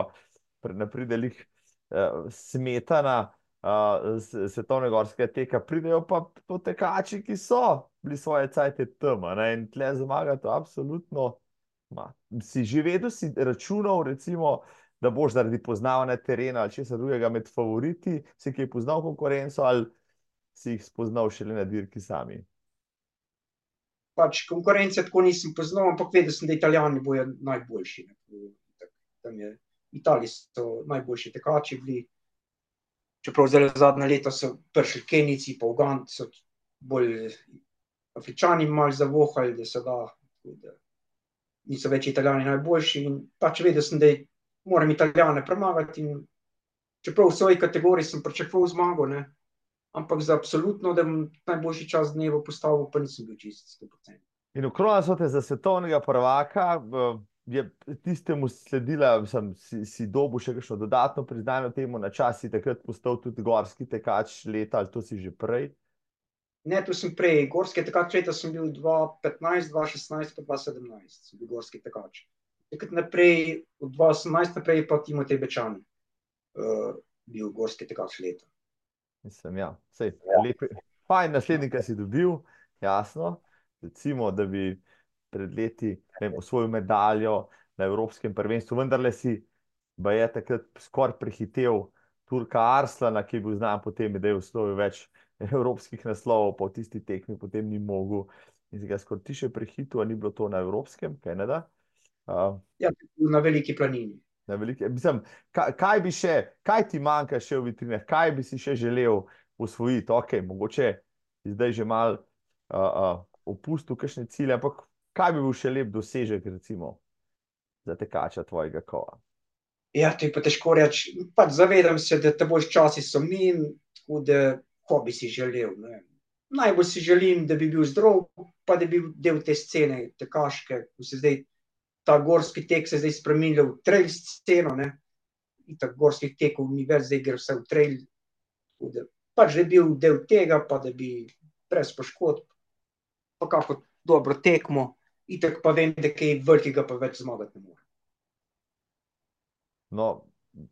ne pride lih uh, smetana uh, svetovnega gorskega teka, pridejo pa to tekači, ki so bili svoje cajte tam. In tle zmagati, absolutno. Ma, si že vedel, si računal, recimo, da boš zaradi poznavanja terena ali česa drugega med favoriti, si ki je poznal konkurenco ali si jih spoznal šele na dirki sami. Pač konkurence tako nisem poznal, ampak vedel sem, da Italijani bojo najboljši. Tam je, Italiji so najboljši tekači bili. Čeprav zdaj zadnja leta so prišli Kenijci, pa Ugandci, so bolj Afričani malo zavohali, da se da, da niso več Italijani najboljši. In pač vedel sem, da moram Italijane premagati. In čeprav v svoji kategoriji sem pričakoval zmago, ne, ampak za absolutno, da bom najboljši čas dneva postavil, pa nisem bil čist 100%. In okronali so te za svetovnega prvaka, je tistemu sledila, mislim, si, si dobil še kakšno dodatno priznanje temu, na čas si takrat postal tudi gorski tekač leta, ali to si že prej. Ne, tu sem prej, gorski tekač leta sem bil 2015, 2016, pa 2017, sem bil gorski tekač. Takrat naprej, od 2018 naprej pa Timotej Bečan uh, bil gorski tekač leta. Mislim, ja, sej, lepe, fajn naslednika si dobil, jasno. Recimo, da bi pred leti vem, osvojil medaljo na Evropskem prvenstvu, vendarle si, ba je takrat skoraj prehitev Turka Arslana, ki je bil znan potem, da je osvojil več evropskih naslovov, pa v tisti tekmi potem ni mogel. In si ga skoraj ti še prehitil, a ni bilo to na Evropskem, kaj ne da? Uh, Ja, na veliki planini. Na velike, mislim, kaj, kaj še, kaj ti manjka še v vitrinah, kaj bi si še želel usvojiti? Ok, mogoče si zdaj že mal uh, uh, opustil kakšne cilje, ampak kaj bi bil še lep dosežek, recimo, za tekača tvojega kova? Ja, to je pa težko reči. Pač zavedam se, da te boš časi so min, tako da, ko bi si želel. Ne. Najbolj si želim, da bi bil zdrav, pa da bi bil del te scene, te kaške, ko se zdaj ta gorski tek se zdaj spremenil v trail sceno, ne. In tako gorskih tekov ni več, zdaj gre vse v trail. Tako pač da bi bil del tega, pa da bi brez poškodb, pa kako dobro tekmo, itak pa vem, da kaj velikega pa več zmagati ne more. No,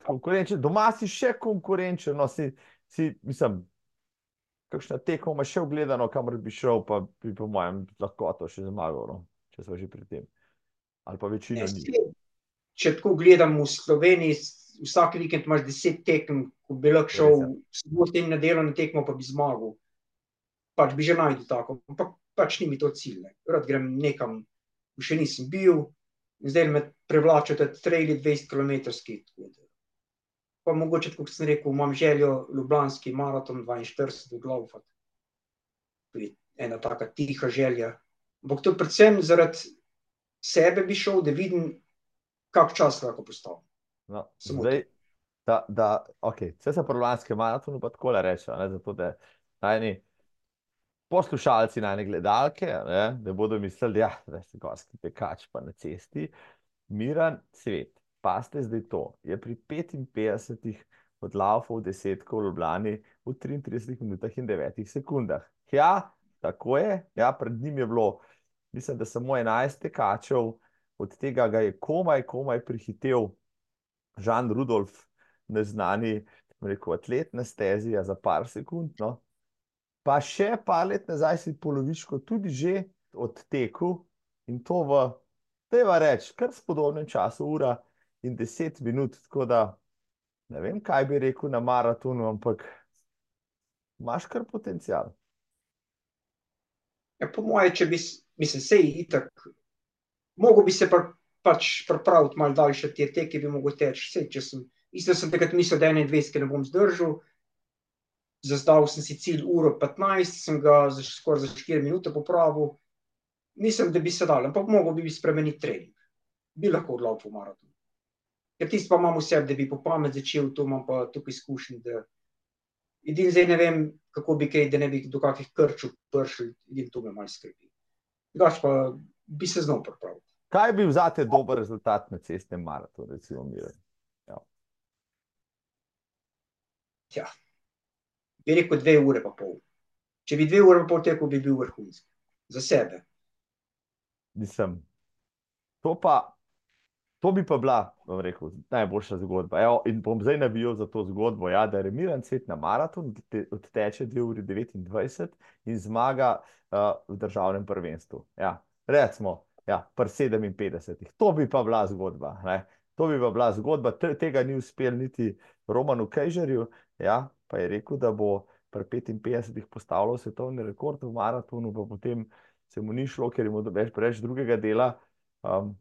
konkurenčen, doma si še konkurenčen, no, si, si, mislim, kakšna tekma imaš še ogledano, kamor bi šel, pa bi po mojem lahko to še zmagal, no, če smo že pri tem. Ali pa večina Ne, saj, Če tako gledam v Sloveniji, vsak vikend imaš deset tekem, ko bi lahko šel soboto in nedeljo na tekmo, pa bi zmagal. Pač bi že našel tako, ampak pač ni mi to cilj. Ne. Rad grem nekam, še nisem bil, in zdaj me privlačijo te traili 20 km. Pa mogoče, kot sem rekel, imam željo Ljubljanski maraton 42 odlaufati. To je ena taka tiha želja. Ampak to predvsem zaradi sebe bi šel, da vidim, kak čas lahko postavim. No, Samo zdaj, da, da, ok, vse se pri lanskem maratonu pa takole reče, zato da najni poslušalci, najne gledalke, ne, da bodo mislili, ja, da si gorski tekač pa na cesti. Miran Cvet, paste zdaj to, je pri 55 odlaufal desetko v Ljubljani v 33 minutah in 9 sekundah. Ja, tako je, ja, pred njim je bilo, mislim, da samo 11 tekačev, od tega ga je komaj, komaj prihitel Žan Rudolf, neznani, rekel, atlet na stezi, a za par sekund, no. Pa še par let nazaj si polovičko tudi že odtekel in to v, dajva reči, kar s podobnem času, ura in deset minut, tako da ne vem, kaj bi rekel na maratonu, ampak imaš kar potencial. Ja, po moje, če bi, mislim, sej itak, mogel bi se pa, pač pripraviti malo daljše te teke, bi mogel teči, sej, če sem, isto sem takrat mislil, da 21 ne bom zdržal, zastavil sem si cilj uro 15, sem ga za, skoraj za 4 minute popravil, mislim, da bi se dal, ampak mogel bi spremeniti trening. Bi lahko odlaufal maraton. Ker tisto pa imam v sebi, da bi po pamet začel, to imam pa tukaj izkušnje, da edino zdaj ne vem, kako bi kaj, da ne bi do kakih krčev prišel, edino to me malo skrbi. Drugače pa bi se znal pripraviti. Kaj bi bil zate dober rezultat na cestnem maratonu, recimo, Miran? Ja. Bi rekel dve ure pa pol. Če bi dve ure pa pol tekel, bi bil vrhunski. Za sebe. Mislim, to pa, to bi pa bila, bom rekel, najboljša zgodba. Evo, in bom zdaj navijal za to zgodbo, ja, da remiran cvet na maraton, te- odteče 2 uri 29 in zmaga uh, v državnem prvenstvu. Ja, recimo, ja, pri 57. To bi pa bila zgodba. Ne? To bi pa bila zgodba, Te, tega ni uspel niti Romanu Kejžerju, ja, pa je rekel, da bo pri 55 postavljal svetovni rekord v maratonu, pa potem se mu ni šlo, ker je mu več preveč drugega dela. Um,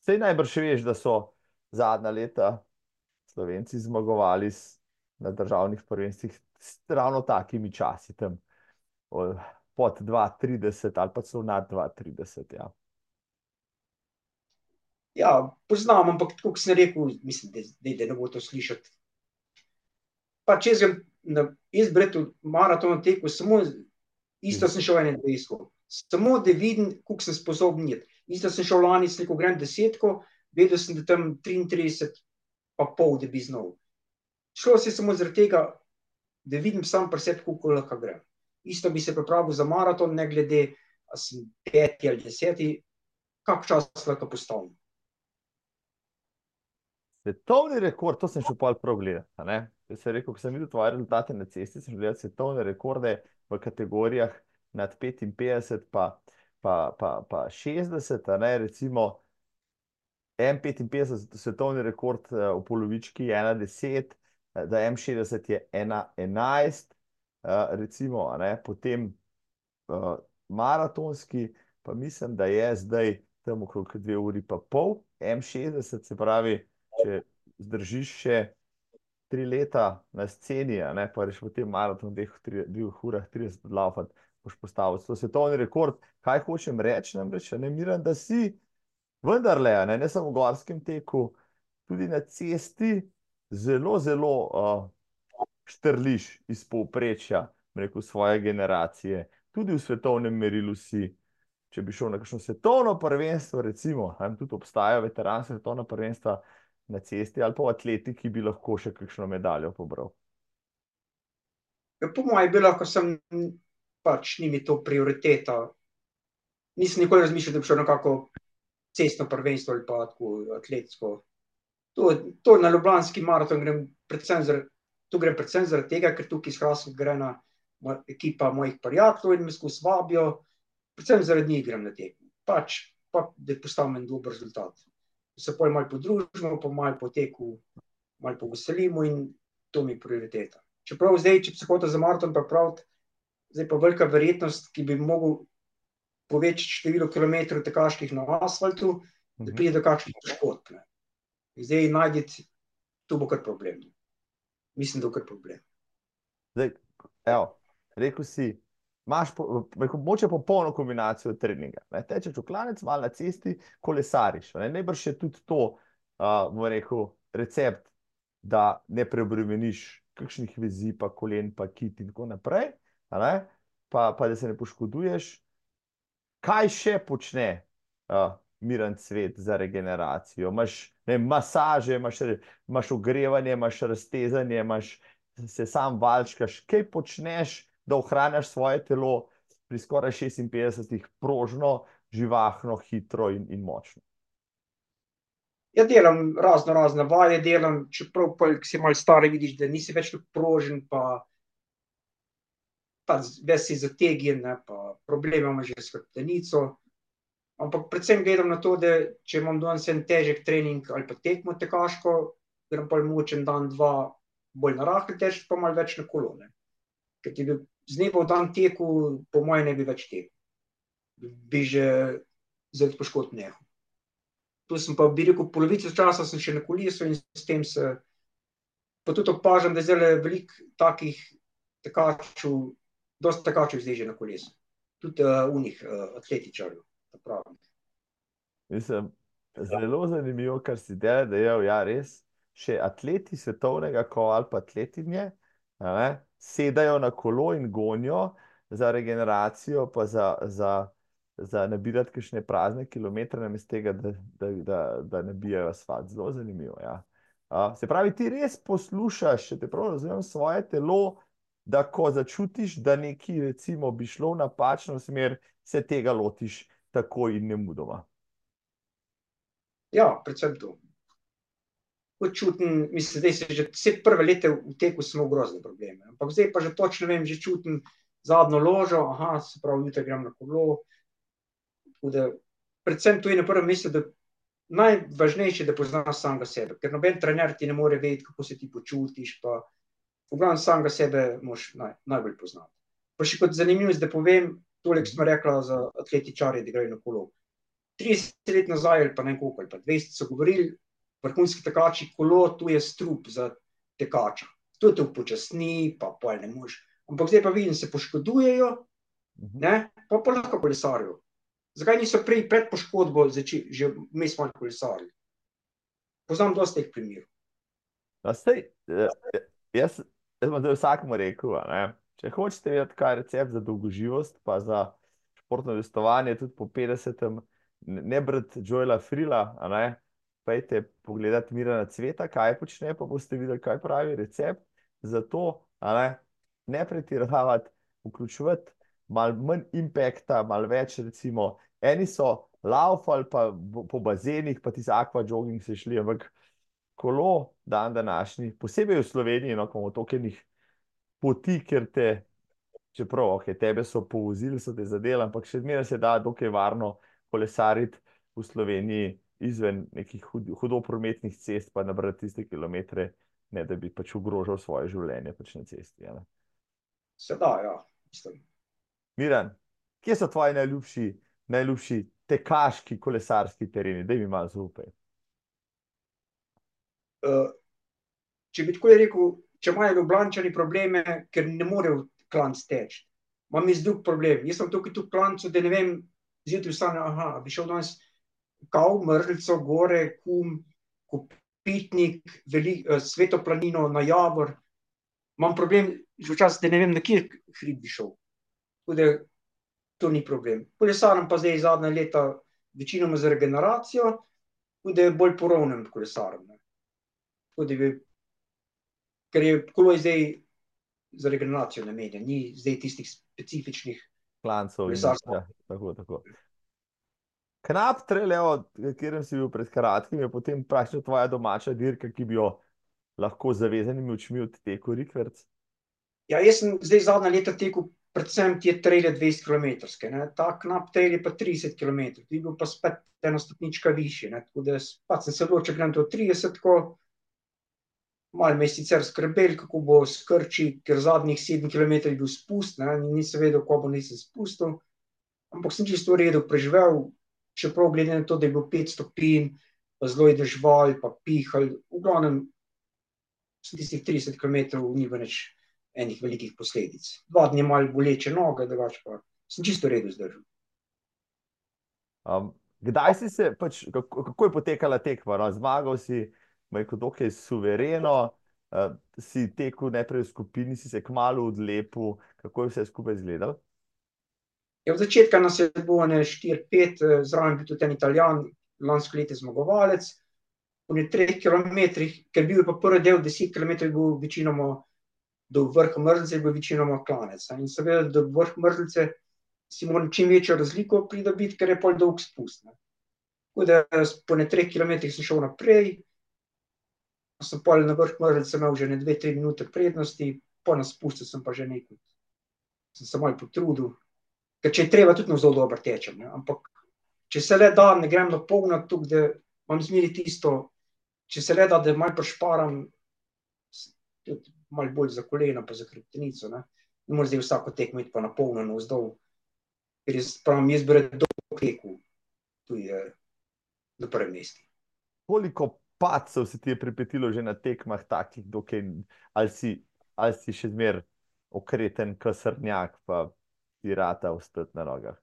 Sej najbrž veš, da so zadnja leta Slovenci zmagovali na državnih prvenstvih s ravno takimi časi, tam pod 2,30 ali pa celo nad 2,30. Ja. Ja, poznam, ampak tako kot sem rekel, mislim, da, da, ne bo to slišati. Pač jaz grem na izbred v maraton teku, samo isto sem šel 21. Samo da vidim, koliko sem sposoben iti. Isto sem šel lani, rekel, grem desetko, vedel sem, da tam 33 pa pol, da bi znal. Šlo se samo zaradi tega, da vidim sam pri sebi, koliko lahko grem. Isto bi se pripravil za maraton, ne glede, a sem peti ali deseti, kak čas lahko postavim. Svetovni rekord, to sem šel pol prav gledati. ne. Jaz sem rekel, ko sem videl tvoje rezultate na cesti, sem gledal svetovne rekorde v kategorijah nad 55 pa, pa, pa, pa 60, a ne, recimo M55 svetovni rekord eh, v polovički je 1,10, eh, da M60 je 1,11, eh, recimo, ne, potem eh, maratonski, pa mislim, da je zdaj tam okrog dve uri pa pol, M60, se pravi, če zdržiš še tri leta na sceni, ne, pa reš potem maraton v dveh, tri, dveh urah 30 odlaufati, boš postavil to svetovni rekord. Kaj hočem reči, namreč, ne miram, da si vendarle, ne, ne samo v gorskem teku, tudi na cesti zelo, zelo uh, štrliš iz povprečja, rekel, svoje generacije, tudi v svetovnem merilu si. Če bi šel na kakšno svetovno prvenstvo, recimo, tudi obstajajo veteranske svetovne prvenstva na cesti ali pa v atletiki, bi lahko še kakšno medaljo pobral. Ja, po mojem, bi lahko sem pač ni mi to prioriteta. Nisem nikoli razmišljal, da bi šel na kako cestno prvenstvo ali pa tako atletsko. To, to na Ljubljanski maraton grem predvsem zaradi, tu grem predvsem zaradi tega, ker tukaj iz Hrvatske gre na ekipa mojih prijateljev in me skozi vabijo, predvsem zaradi njih grem na tekmo. Pač, pa da postavim en dober rezultat. Se pojem malo podružimo, pa malo po teku, malo poveselimo in to mi je prioriteta. Čeprav zdaj, če bi se hotel za maraton pripraviti, zdaj pa velika verjetnost, ki bi mogel povečati število kilometrov tekaških na asfaltu, da pride do kakšnih poškodb. Zdaj najditi, to bo kar problem. Mislim, da bo kar problem. Zdaj, evo, rekel si, imaš moče popolno kombinacijo treninga. Ne? Tečeš v klanec, malo na cesti, kolesariš. Ne? Najbrž je tudi to, uh, bom rekel, recept, da ne preobremeniš kakšnih vezi, pa kolen, pa kit in tako naprej pa, pa da se ne poškoduješ. Kaj še počne uh, miren svet za regeneracijo? Imaš ne, masaže, imaš, imaš ogrevanje, imaš raztezanje, imaš se sam valčkaš. Kaj počneš, da ohranjaš svoje telo pri skoraj 56-ih prožno, živahno, hitro in, in močno? Ja, delam razno razne vaje, delam, čeprav pa, si malo star, vidiš, da nisi več tako prožen, pa pa ves si zategnjen, pa probleme imamo že s hrbtenico. Ampak predvsem gledam na to, da če imam danes en težek trening ali pa tekmo tekaško, grem pa močen dan, dva bolj na rahle teč, pa malo več na kolone. Ker ti bi z nebo v dan teku, po mojem ne bi več teku. Bi že zelo poškodb nehal. Tu sem pa, bi rekel, polovico časa sem še na kolesu in s tem se, pa tudi opažam, da je zdaj veliko takih tekačev, dosti tekačev zdaj že na kolesu. Tudi uh, unih uh, atletičarjev. Mislim, zelo zanimivo, kar si delal, da je ja, res. Še atleti svetovnega kova ali pa atletinje ne, sedajo na kolo in gonijo za regeneracijo, pa za, za, za nabirati kakšne prazne kilometre, namesto tega, da, da, da, da nabijajo asfalt. Zelo zanimivo. Ja. Uh, se pravi, ti res poslušaš, če te prav razumem, svoje telo, da ko začutiš, da nekaj recimo bi šlo v napačno smer, se tega lotiš tako in ne mudoma. Ja, predvsem to. Čutim, mislim, da se že vse prve leta v teku smo grozne probleme. Ampak zdaj pa že točno vem, že čutim zadnjo ložo, aha, se pravi, jutri grem na kolo. Da, predvsem to je na prvem mestu, da najvažnejše, da poznaš samega sebe. Ker noben trener ti ne more vedeti, kako se ti počutiš, pa v glavnem samega sebe moš naj, najbolj poznati. Pa še kot zanimivo, da povem, toliko smo rekla za atletičarje, da grejo na kolo. 30 let nazaj ali pa ne koliko, ali pa 200 so govorili, vrhunski tekači, kolo, tu je strup za tekača. To te upočasni, pa pol ne moš. Ampak zdaj pa vidim, se poškodujejo, mhm. ne, pa pa lahko kolesarijo. Zakaj niso prej pred poškodbo začeli, že vmes malo kolesarili? Poznam dosta teh primerov. Sej, jaz, Jaz bom zdaj vsakmu rekel, ne? če hočete vedeti, kaj je recept za dolgoživost, pa za športno vestovanje, tudi po 50-em, ne brati Joela Frila, pejte pogledati Mirana Cveta, kaj počne, pa boste videli, kaj pravi recept. Zato ne, ne pretiravati, vključevati malo manj impekta, malo več recimo. Eni so laufali po bazenih, pa ti za aqua jogging se šli, ampak kolo, dan današnji, posebej v Sloveniji, no, imamo tokenih poti, ker te, čeprav, ok, tebe so povozili, so te zadeli, ampak še zmeraj se da dokaj varno kolesariti v Sloveniji izven nekih hudo prometnih cest, pa nabrati tiste kilometre, ne da bi pač ogrožal svoje življenje pač na cesti. Ja, se da, ja, mislim. Miran, kje so tvoji najljubši, najljubši tekaški kolesarski tereni? Daj mi malo zaupaj. Eh, če bi tako rekel, če imajo ljubljani probleme, ker ne morejo klanc teči. Imam jaz drug problem. Jaz sem tukaj tu klancu, da ne vem, zjutraj vstane, aha, bi šel danes kao, mrzlico, gore, kum, kupitnik, velik, uh, eh, svetoplanino, na javor. imam problem, že včasih, da ne vem, na kje hrib bi šel. Tako da to ni problem. Kolesarim pa zdaj zadnja leta večinoma za regeneracijo, tako da bolj porovnem kolesarim. Tako da bi, ker je kolo zdaj za regeneracijo namenjen, ni zdaj tistih specifičnih Klancov in ja, tako, tako. Knap Trelev, kjer si bil pred kratkim, je potem praktično tvoja domača dirka, ki bi jo lahko z zavezanimi očmi odtekel Rikverc. Ja, jaz sem zdaj zadnja leta tekel predvsem te traile 20 km, ne, ta knap trail je pa 30 km, ti bil pa spet ena stopnička višje, ne, tako da pač sem se odločil, grem to 30, ko malo me je sicer skrbel, kako bo s krči, ker zadnjih 7 km je bil spust, ne, in nisem vedel, ko bo nisem spustil, ampak sem čisto v redu preživel, čeprav glede na to, da je bilo 5 stopinj, pa zelo je dežval, pa pihal, v glavnem sem tistih 30 km ni nič enih velikih posledic. Dva dni malo boleče noge, drugače pa sem čisto v redu zdržal. Um, kdaj si se, pač, kako, kako je potekala tekma? No? Zmagal si, rekel, dokaj suvereno, uh, si tekel najprej v skupini, si se kmalo odlepil, kako je vse skupaj izgledalo? Ja, od začetka nas je bilo ne 4-5, eh, zraven bil tudi en Italijan, lansko leto zmagovalec. Po ne treh kilometrih, ker bil je pa prvi del 10 km, je bil večinoma do vrha mrzlice, je bil večinoma klanec. In seveda do vrha mrzlice si moral čim večjo razliko pridobiti, ker je pol dolg spust. Ne. Tako da po ne treh kilometrih sem šel naprej, sem pol na vrh mrzlice imel že ne dve, tri minute prednosti, po na spustu sem pa že nekaj, sem se malo potrudil, ker če je treba, tudi zelo dobro tečem, ne, ampak če se le da, ne grem na polno, tukaj, da imam zmeri tisto, če se le da, da malo prešparam, tudi malo bolj za koleno, pa za hrbtenico, ne. Ne moreš zdaj vsako tekmo iti pa na polno navzdol, ker jaz pravim, jaz bi rad dolgo tekel, tu je na prvem mestu. Koliko padcev se ti je pripetilo že na tekmah takih, dokaj, ali si, ali si še zmer okreten kasrnjak, pa ti rata ostati na nogah?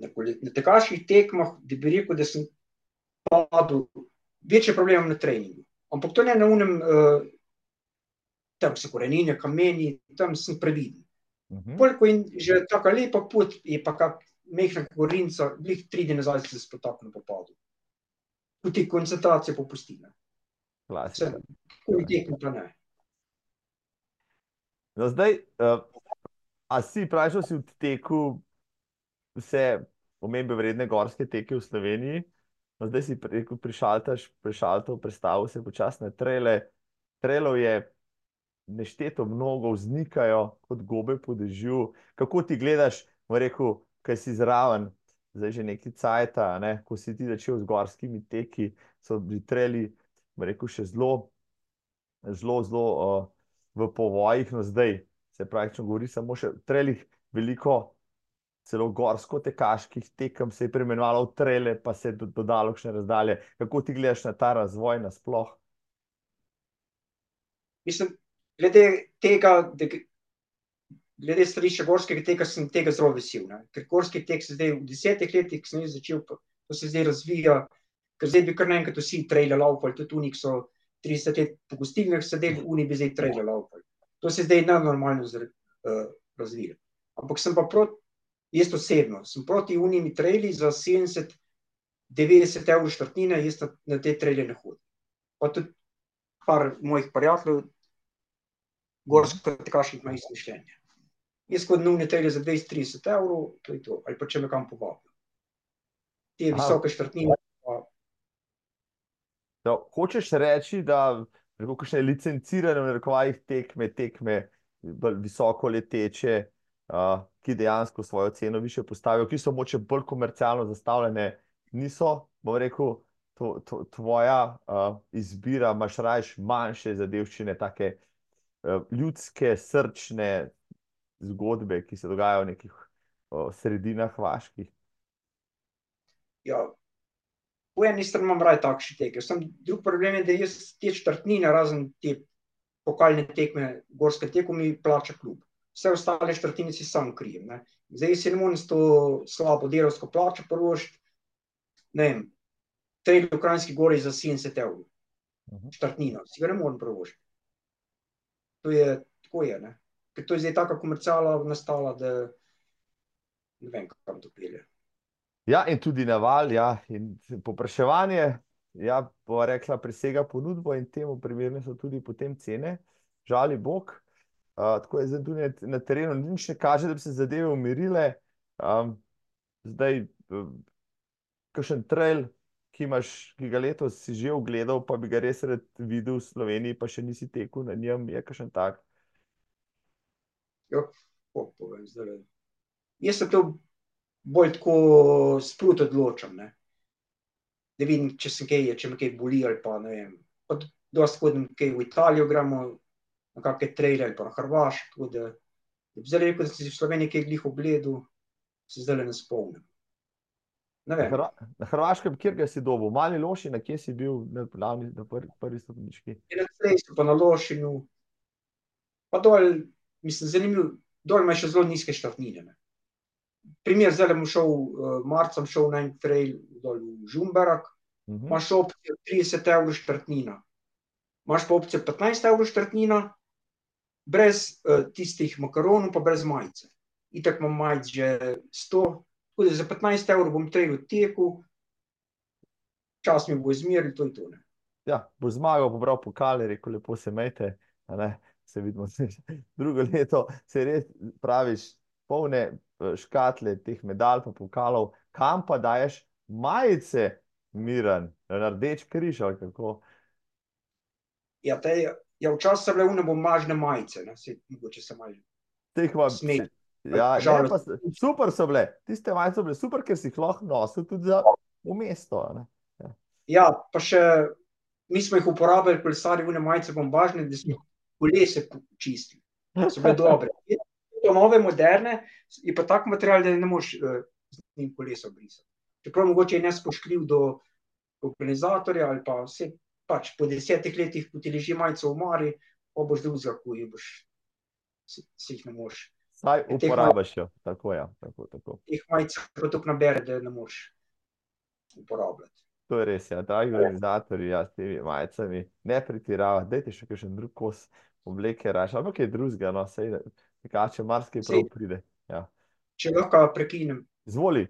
Na, na tekaških tekmah, da bi rekel, da sem padel, večje probleme imam na treningu. Ampak to ne na unem, uh, tam so korenine, kameni, tam sem previden. Mhm. Bolj ko je že taka lepa pot, je pa kak mehna gorinca, glih tri dni nazaj se spotaknil po padu. Tudi koncentracija popusti, ne. Klasika. Vse, ko je pa ne. No, zdaj, uh, a si vprašal, si odtekel vse omembe vredne gorske teke v Sloveniji, no, zdaj si rekel, prišaltaš, prišaltov, prestavil se počasi na trele. Trelov je nešteto mnogo, vznikajo kot gobe po dežju. Kako ti gledaš, rekel, kaj si zraven, zdaj že neki cajta, ne? ko si ti začel z gorskimi teki, so bili treli, rekel, še zelo, zelo, zelo uh, v povojih, no zdaj se praktično govori samo še o trelih, veliko celo gorsko-tekaških tekem se je preimenovalo v trele, pa se je do- dodalo še razdalje. Kako ti gledaš na ta razvoj nasploh? Mislim, glede tega, da, glede stališča gorskega teka, sem tega zelo vesel, ne. Ker gorski tek se zdaj v desetih letih, ko sem jaz začel, to se zdaj razvija, ker zdaj bi kar naenkrat vsi traile laufali, tudi oni, ki so 30 let po gostilnah sedeli, oni bi zdaj traile laufali. To se zdaj nenormalno zr- uh, razvija. Ampak sem pa proti, jaz osebno, sem proti unimi traili za 70, 90 evrov štartnine, jaz na, na te traile ne hodim. Pa tudi par mojih prijateljev, gorsko-tekaških ima isto mišljenje. Jaz kot nujne traile za 20-30 evrov, to je to, ali pa če me kam povabijo. Te Aha. visoke štartnine, pa No, hočeš reči, da rekel, kakšne licencirane v narekovajih tekme, tekme visoko leteče, uh, ki dejansko svojo ceno više postavijo, ki so moče bolj komercialno zastavljene, niso, bom rekel, to, to, tvoja uh, izbira, imaš rajš manjše zadevščine, take uh, ljudske, srčne zgodbe, ki se dogajajo v nekih uh, sredinah vaških. ja, po eni strani imam raje takšne teke, sam drug problem je, da jaz te štartnine, razen te pokalne tekme, gorske teko mi plača klub. Vse ostale štartnine si sam krijem, ne. Zdaj si ne morem s to slabo delavsko plačo privoščiti, ne vem, trail v Kranjski gori za 70 evrov. Mhm. štartnino, si ga ne morem privoščiti. To je, tako je. Ne? Ker to je zdaj taka komercijala nastala, da ne vem, kam to pelje. Ja, in tudi naval, ja, in popraševanje, ja, bo rekla, presega ponudbo in temu primerne so tudi potem cene, žali Bog. Uh, tako je zdaj tudi na, terenu, nič ne kaže, da bi se zadeve umirile. Um, zdaj, uh, kakšen trail, ki, imaš, ki ga letos si že ogledal, pa bi ga res rad videl v Sloveniji, pa še nisi tekel na njem, je kakšen tak? Jo, po, povem zdaj. Jaz se to bolj tako sprot odločam, ne. Da vidim, če sem kaj, če me kaj boli ali pa ne vem. Pa dosti hodim kaj v Italijo gremo, na kakšne traile ali pa na Hrvaško, tako da zdaj rekel, da sem si v Sloveniji kaj glih ogledal, se zdajle ne spomnim. Ne Na, vem. Na Hrvaškem, kjer ga si dobil, Mali Loši, na kje si bil na, glavni, na prvi, prvi stopnički? In na Cresu, pa na Lošinu, pa dol, mislim, zanimivo, dol ima še zelo nizke štartnine, ne. Primer, zdajle bom šel, uh, marca bom šel na en trail dol v Žumberak, Mhm. imaš opcijo trideset evrov štartnina. Imaš pa opcijo petnajst evrov štartnina, brez uh, tistih makaronov pa brez majice. Itak imam majic že sto, tako da za petnajst evrov bom trail tekel, čas mi bo izmeril, to je to, ne. Ja, bo zmagal, pobral pokal, je rekel, lepo se ne, se vidimo drugo leto, se res praviš, polne eh, škatle teh medalj pa pokalov, kam pa daješ majice, Miran, na Rdeč križ ali kako? Ja, te, ja, včasih so bile one bombažne majice, ne, saj mogoče se malo Teh vam, Smeh. ja, ne, pa, super so bile, tiste majice so bile super, ker si jih lahko nosil tudi za v mesto, a ne. Ja, pa še, mi smo jih uporabljali, kolesarji, one majice bombažne, da smo kolese čistili. So bile dobre. To nove, moderne, je pa tak material, da ne moreš uh, z njim kolesa brisati. Čeprav mogoče je nespoštljiv do organizatorja ali pa vse, pač po desetih letih, ko ti leži majica v omari, pa boš drugega, ko jih boš, se, se jih ne moreš. Saj uporabiš jo, tako ja, tako, tako. Teh majic pa toliko nabere, da ne moreš uporabljati. To je res, ja, dragi organizatorji, ja, s temi majicami, ne pretiravati, dajte še kakšen drug kos obleke raš, ali pa kaj drugega, no, sej, tekače marsikaj prav pride, ja. Če lahko prekinem, Zvoli,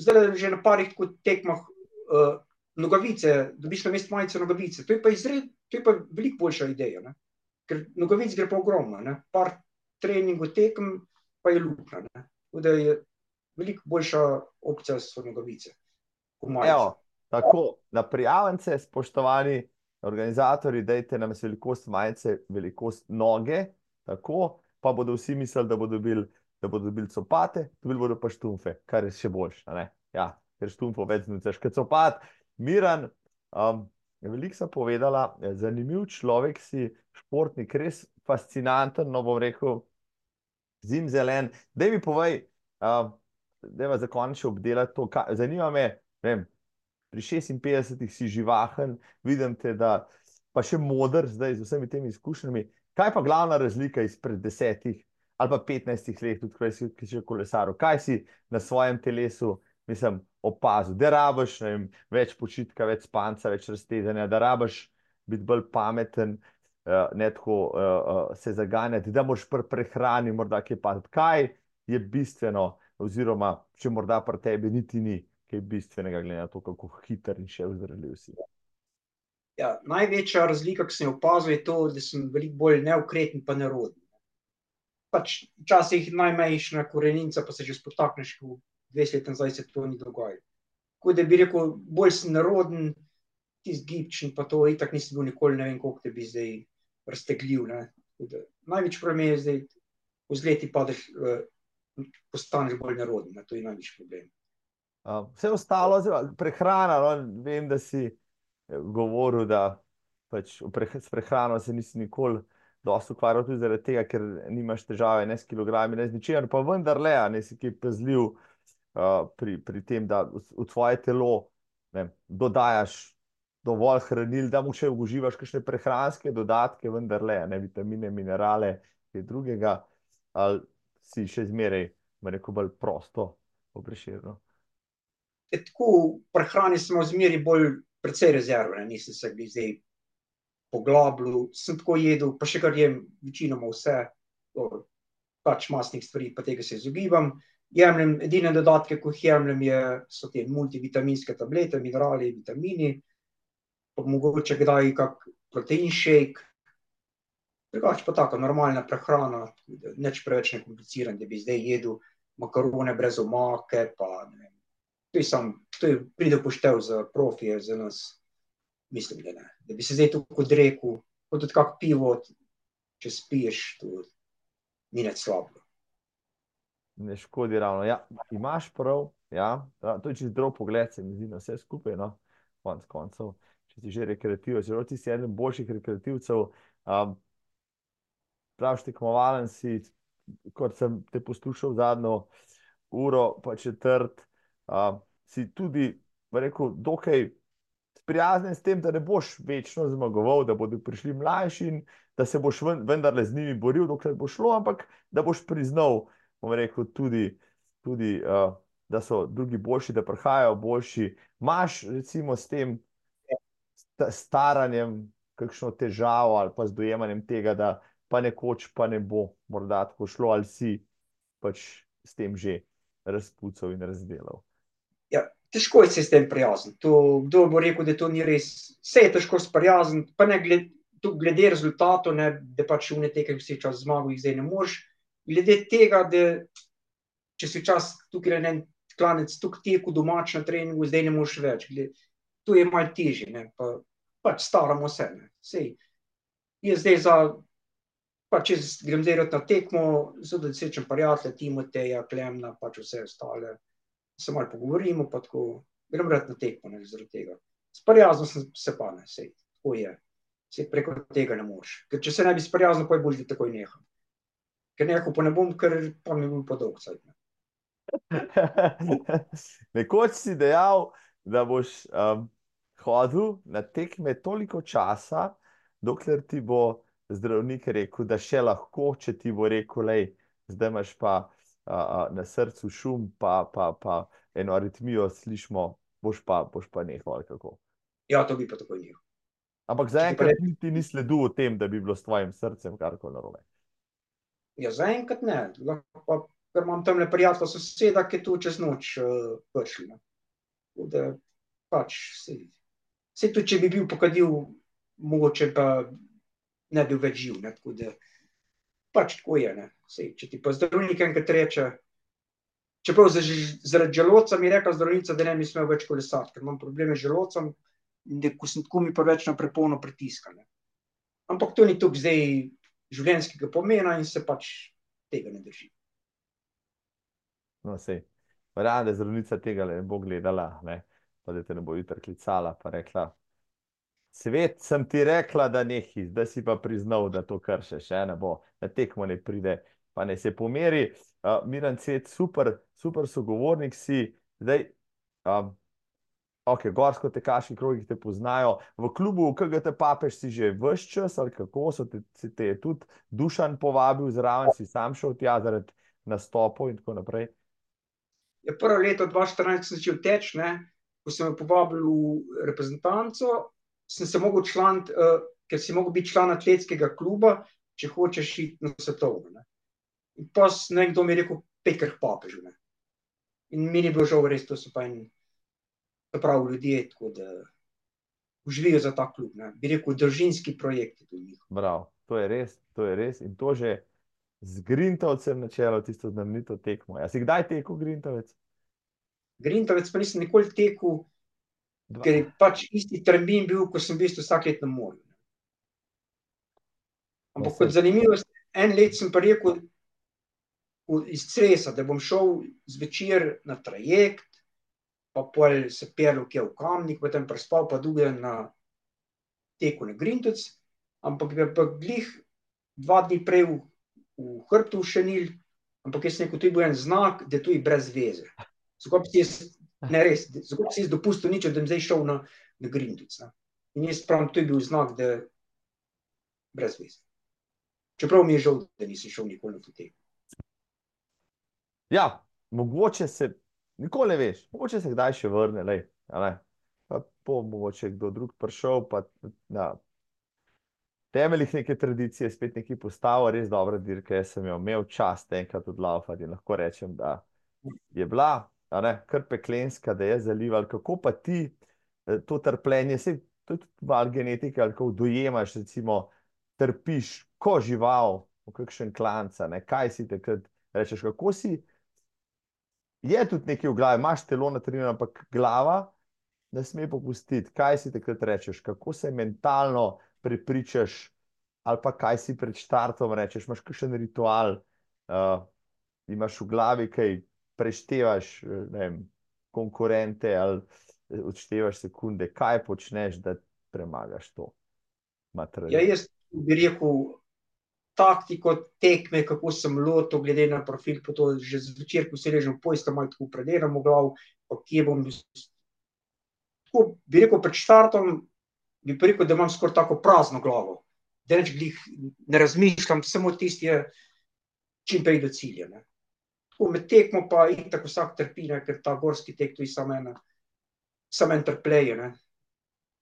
zdaj že na parih tekmah uh, nogavice, dobiš na mesto majice nogavice. To je pa izred, to je pa veliko boljša ideja, ne? ker nogavic gre pa ogromno, ne? par treningov tekem pa je luknja. Tako da je veliko boljša opcija so nogavice. Evo, tako, na prijavence, spoštovani organizatorji, dajte nam velikost majice, velikost noge, tako, pa bodo vsi mislili, da bodo dobili, da bodo dobili copate, dobili bodo pa štumfe, kar je še boljše, ne, ja, ker štumfo več znucaš, kot copat, Miran, um, veliko sem povedala, zanimiv človek si, športnik, res fascinanten, no bom rekel, zimzelen. Daj mi povej, uh, da za konec obdelati to, kaj, zanima me, ne vem, pri 56 si živahen, vidim te, da pa še moder zdaj z vsemi temi izkušnjami. Kaj pa glavna razlika izpred desetih ali pa petnajstih let, tudi ko si, ki si še kolesaril? Kaj si na svojem telesu, mislim, opazil? Da rabiš, ne vem, več počitka, več spanca, več raztezanja, da rabiš biti bolj pameten, uh, ne tako uh, uh, se zaganjati, da moraš pri prehrani morda kaj paziti. Kaj je bistveno, oziroma če morda pri tebi niti ni kaj bistvenega, glede na to, kako hiter in še vzdržljiv si. Ja, največja razlika, ki sem jo opazil, je to, da sem veliko bolj neukreten pa neroden. Pač včasih najmejšna korenica, pa se že spotakneš, ko 20 let nazaj se to ni dogajalo. Tako da bi rekel, bolj sem neroden, tisti gibčen, pa to itak nisem bil nikoli, ne vem, koliko te bi zdaj raztegljiv. Največ problem je zdaj, ko z leti padeš, eh, postaneš bolj neroden, ne. to je največji problem. Vse ostalo, prehrana, no, vem, da si eh, govoril, da pač s prehrano se nisi nikoli dosti ukvarjal, tudi zaradi tega, ker nimaš težave ne s kilogrami, ne z ničemer, pa vendarle, a ne si kaj pazljiv uh, pri, pri tem, da v, v tvoje telo ne, dodajaš dovolj hranil, da mu še uživaš kakšne prehranske dodatke, vendarle, a ne vitamine, minerale, kaj drugega, ali si še zmeraj, rekel, bolj prosto obreširno. Tako, v prehrani sem imel zmeri bolj precej rezerve, ne, nisem se glih zdaj poglabljal, sem tako jedel, pa še kar jem večinoma vse, pač masnih stvari, pa tega se izogibam. Jemljem, edine dodatke, ko jih jemljem, je, so te multivitaminske tablete, minerali, vitamini, pa mogoče kdaj kak protein shake, drugače pa taka normalna prehrana, nič preveč nekompliciran, da bi zdaj jedel makarone brez omake, pa ne to je samo, to je pride poštev za profije, za nas, mislim, da ne, da bi se zdaj tukaj odrekel, kot tudi kak pivo, če spiješ, to ni nič slabega. Ne škodi ravno, ja, imaš prav, ja, to je čisto zdrav pogled, se mi zdi na vse skupaj, no, konec koncev, če si že rekreativec, zelo ti si eden boljših rekreativcev, praviš tekmovalen si, kot sem te poslušal zadnjo uro pa četrt, si tudi, rekel, dokaj sprijaznjen s tem, da ne boš večno zmagoval, da bodo prišli mlajši in da se boš vendarle z njimi boril, dokler bo šlo, ampak da boš priznal, bom rekel, tudi, tudi, da so drugi boljši, da prihajajo boljši. Imaš recimo s tem staranjem kakšno težavo ali pa z dojemanjem tega, da pa nekoč pa ne bo morda tako šlo, ali si pač s tem že razpucal in razdelal? Ja, težko je se s tem sprijazniti, to, kdo bo rekel, da to ni res, se je težko sprijazniti, pa ne tudi glede rezultatov, ne, da pač one tekme, ki si včasih zmagal, jih zdaj ne moreš, glede tega, da če si včasih tukaj en klanec toliko tekel domač na treningu, zdaj ne moreš več, to je malo težje, ne, pa pač staramo se, ne, saj jaz zdaj za, pač jaz grem zdaj na tekmo, zato da srečam prijatelje, Timoteja, Klemna, pač vse ostale, se malo pogovorimo pa tako, grem rad na tekmo, ne, zaradi tega. Sprijaznil sem se pa, ne, saj, tako je. Saj preko tega ne moreš, ker če se ne bi sprijaznil, pol je bolje, da takoj neham. Ker nehal pa ne bom, ker pol mi bo pa dolgcajt, ne. Nekoč si dejal, da boš, hodil na tekme toliko časa, dokler ti bo zdravnik rekel, da še lahko, če ti bo rekel: "Glej, zdaj imaš pa, na srcu šum pa, pa, pa eno aritmijo slišimo, boš pa, boš pa nehal, ali kako?" Ja, to bi pa takoj nehal. Ampak zaenkrat niti ni sledu o tem, da bi bilo s tvojim srcem karkoli narobe. Ja, zaenkrat ne, lahko pa, ker imam tamle prijatelja soseda, ki je to čez noč, prišel, ne. Tako da pač saj, saj tudi če bi bil pa kadil, mogoče pa ne bi bil več živ, ne, tako da pač tako je, ne, saj če ti pa zdravnik enkrat reče, čeprav zaradi želodca mi je rekla zdravnica, da ne bi smel več kolesariti, ker imam probleme z želodcem, da ko sem tako, mi preveč na prepone pritiska, ne. Ampak to ni toliko zdaj življenjskega pomena in se pač tega ne držim. No, saj, verjamem, da zdravnica tegale ne bo gledala, ne, pa da te ne bo jutri klicala pa rekla: "Cvet, sem ti rekla, da nehaj, zdaj si pa priznal, da to kršiš, ne bo, na tekmo naj pride pa naj se pomeri." Miran Cvet, super, super sogovornik si, zdaj, okej, gorskotekaški krogi te poznajo, v klubu KGT Papež si že ves čas, ali kako, so te, te je tudi Dušan povabil zraven, si sam šel tja zaradi nastopov in tako naprej? Ja, prvo leto dva štirinajst sem začel teči, ne, ko so me povabili v reprezentanco, sem se mogel včlaniti, ker si mogel biti član atletskega kluba, če hočeš iti na svetovno, ne. In pol nekdo mi je rekel: "Pojdi kar k Papežu, ne." In mi ni bilo žal, res, to so pa eni ta pravi ljudje, tako da živijo za ta klub, ne, bi rekel družinski projekt je to njihov. Bravo, to je res, to je res, in to že z Grintovcem na čelu, tisto znamenito tekmo, a si kdaj tekel Grintovec? Grintovec pa nisem nikoli tekel, ker je pač isti termin bil, ko sem v bistvu vsako leto na morju. Ampak kot zanimivost, eno leto sem pa rekel iz Cresa, da bom šel zvečer na trajekt, pa pol se tja v Kamnik, potem prespal pa dan na tekel na Grintovec, ampak je pa glih dva dni prej v, v hrbtu ošinilo, ampak jaz rekel: "To je bil en znak, da to je brez veze." Bi si jaz, ne, res, bi si jaz dopustil nič, da bom zdaj šel na, na Grintovec, ne. In jaz pravim, to je bil znak, da brez veze. Čeprav mi je žal, da nisem šel nikoli na to tekmo. Ja, mogoče se, nikoli ne veš, mogoče se kdaj še vrne, glej, a ne. Pa bo mogoče kdo drug prišel pa, ja. temeljih neke tradicije, spet neki postavil, res dobra dirka. Jaz sem jo imel čast enkrat odlaufati in lahko rečem, da je bila, ne, kar peklenska, da je zalival. Kako pa ti eh, to trpljenje, saj to je tudi malo genetike, ali kako dojemaš, recimo, trpiš, ko žival, v kakšen klanca, ne, kaj si takrat rečeš, kako si, je tudi nekaj v glavi, imaš telo natrenirano, ampak glava ne sme popustiti. Kaj si takrat rečeš, kako se mentalno prepričaš, ali pa kaj si pred štartom rečeš, imaš kakšen ritual, uh, imaš v glavi kaj, preštevaš, ne vem, konkurente ali odštevaš sekunde, kaj počneš, da premagaš to. Ja, jaz bi rekel, taktiko tekme, kako sem lotil, glede na profil, pa to že zvečer, ko se režem, pojsta malo tako prediram v glav, pa kje bom. Tako bi rekel, pred štartom bi rekel, da imam skoraj tako prazno glavo, da neč glih ne razmišljam, samo tisti je čim prej do cilja. Ne. Tako med tekmo pa in tako vsak trpi, ne, ker ta gorski tek to je samo ena, samo en trpleje, ne.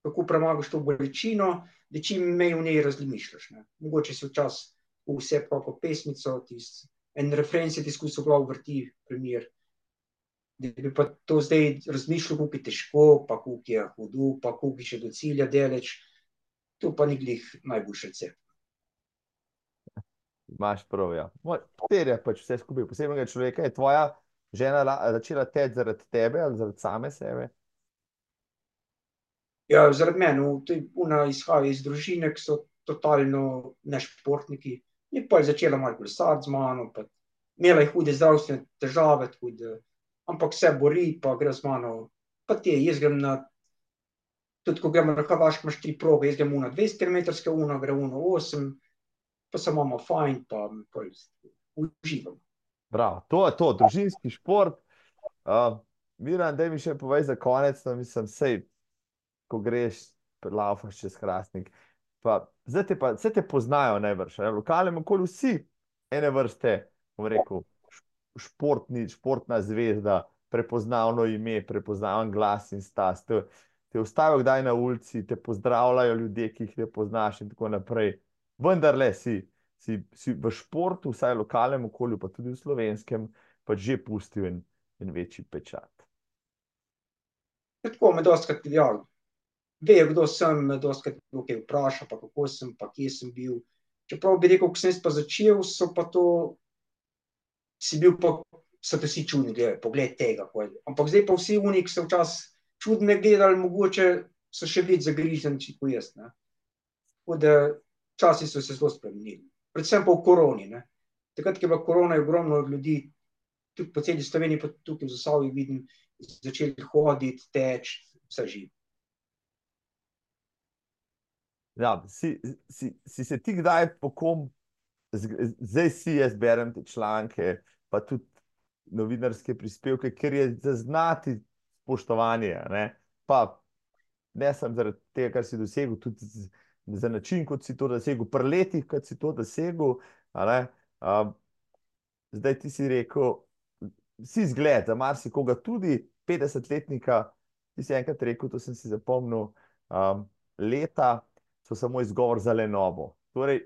Kako premagaš to bolečino, da čim mej v njej razmišljaš, ne. Mogoče si včasih vse kako pesmico, tist, en refren se ti skozi v glavu vrti, primer. Da bi pa to zdaj razmišljal, kako je težko, pa kako je hudo, pa kako je še do cilja deleč, to pa ni glih najboljši recept. Imaš prav, ja. Terja pač vse skupaj posebnega človeka. Je tvoja žena začela teči zaradi tebe ali zaradi same sebe? Ja, zaradi mene. Ona izhaja iz družine, ki so totalno nešportniki je pa začela malo plesati z mano, pa imela je hude zdravstvene težave, da, ampak se bori, pa gre z mano. Pa ti je, jaz grem na, tudi ko gremo na Havaško, imaš tri proge, jaz grem na 200 km, una gre na 8, pa se imamo fajn, pa, pa uživam. Bravo, to je to, družinski šport. Uh, Miran, da mi še povej za konec, da no, mislim, sej, ko greš, laufaš čez hrastnik, pa zdaj te pa, vse te poznajo najbrž, ne? v lokalnem okolju vsi ene vrste, bom rekel, športni, športna zvezda, prepoznavno ime, prepoznaven glas in stas. Te, te ustavijo kdaj na ulici, te pozdravljajo ljudje, ki jih ne poznaš in tako naprej. Vendar le si, si, si v športu, vsaj v lokalnem okolju, pa tudi v slovenskem, pa že pustil en, en večji pečat. Tako me dosti krat prijavljajo vejo, kdo sem, dosti kdo kaj vpraša, pa kako sem, pa kje sem bil. Čeprav bi rekel, ko sem jaz pa začel, so pa to, si bil pa, so to vsi čudni, gledaj, pogled tega. Ampak zdaj pa vsi unik so včasih čudne gledali, mogoče so še več zagriženi, kot jaz. Ne. Tako da časi so se zelo spremenili. Predvsem pa v koroni. Ne. Takrat, ko je bila korona, je ogromno ljudi, tudi po celi Sloveniji, pa tukaj v Zasavju vidim, začeli hoditi, teči, vse živi. Ja, si, si, si se ti kdaj po kom, zdaj si jaz berem te članke, pa tudi novinarske prispevke, ker je zaznati spoštovanje. Ne? Ne samo zaradi tega, kar si dosegel, tudi za način, kot si to dosegel, pri letih, kot si to dosegel. Um, zdaj ti si rekel, si zgled za marsikoga, tudi 50-letnika. Ti si enkrat rekel, to sem si zapomnil, um, leta so samo izgovor za lenovo. Torej,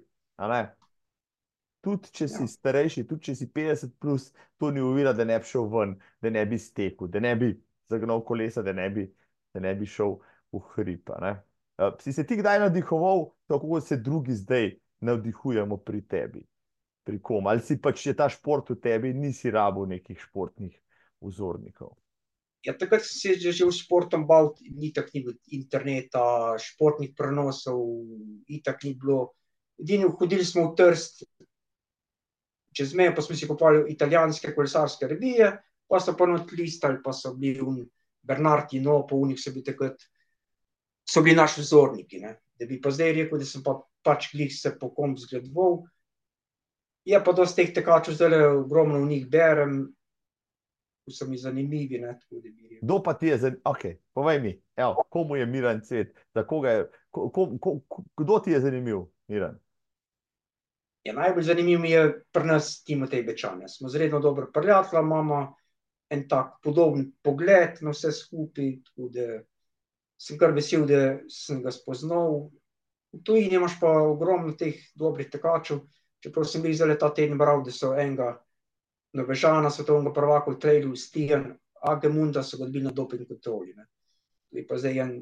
tudi če si ja. starejši, tudi če si 50, plus, to ni uvira, da ne bi šel ven, da ne bi stekel, da ne bi zagnal kolesa, da ne bi, da ne bi šel v hrib. Uh, si se ti kdaj navdihoval, tako kot se drugi zdaj navdihujemo pri tebi? Pri kom? Ali si pač je ta šport v tebi, nisi rabo nekih športnih vzornikov? Ja, takrat sem se že v športom bal, ni tako ni bilo interneta, športnih prenosov, itak ni bilo. Edini hodili smo v Trst, čez mejo pa smo si kupovali italijanske kolesarske revije, pa so pa not listali, pa so bili un Bernard in no, po unih so bili takrat, so bili naši vzorniki, ne. Da bi pa zdaj rekel, da sem pa pač glih se po kom zgledoval. Je pa dosti teh tekačev, zdaj ogromno v njih berem, ki so mi zanimivi. Ne, Kdo pa ti je zanimiv? Okay, povej mi, evo, komu je Miren svet? Je, ko, ko, ko, kdo ti je zanimiv, Miren? Ja, najbolj zanimiv je pri nas Timotej Bečan. Smo zredno dobro prijatelji, imamo en tak podoben pogled na vse skupaj. Sem kar vesel, da sem ga spoznal. Tu imaš pa ogromno teh dobrih tekačev. Čeprav sem bil zelo ta teden bral, da so enega Norvežana, svetovnega prvaka v trailu, Stijan Agemunda, so ga dobili na doping kontroli. Ne. Je pa zdaj en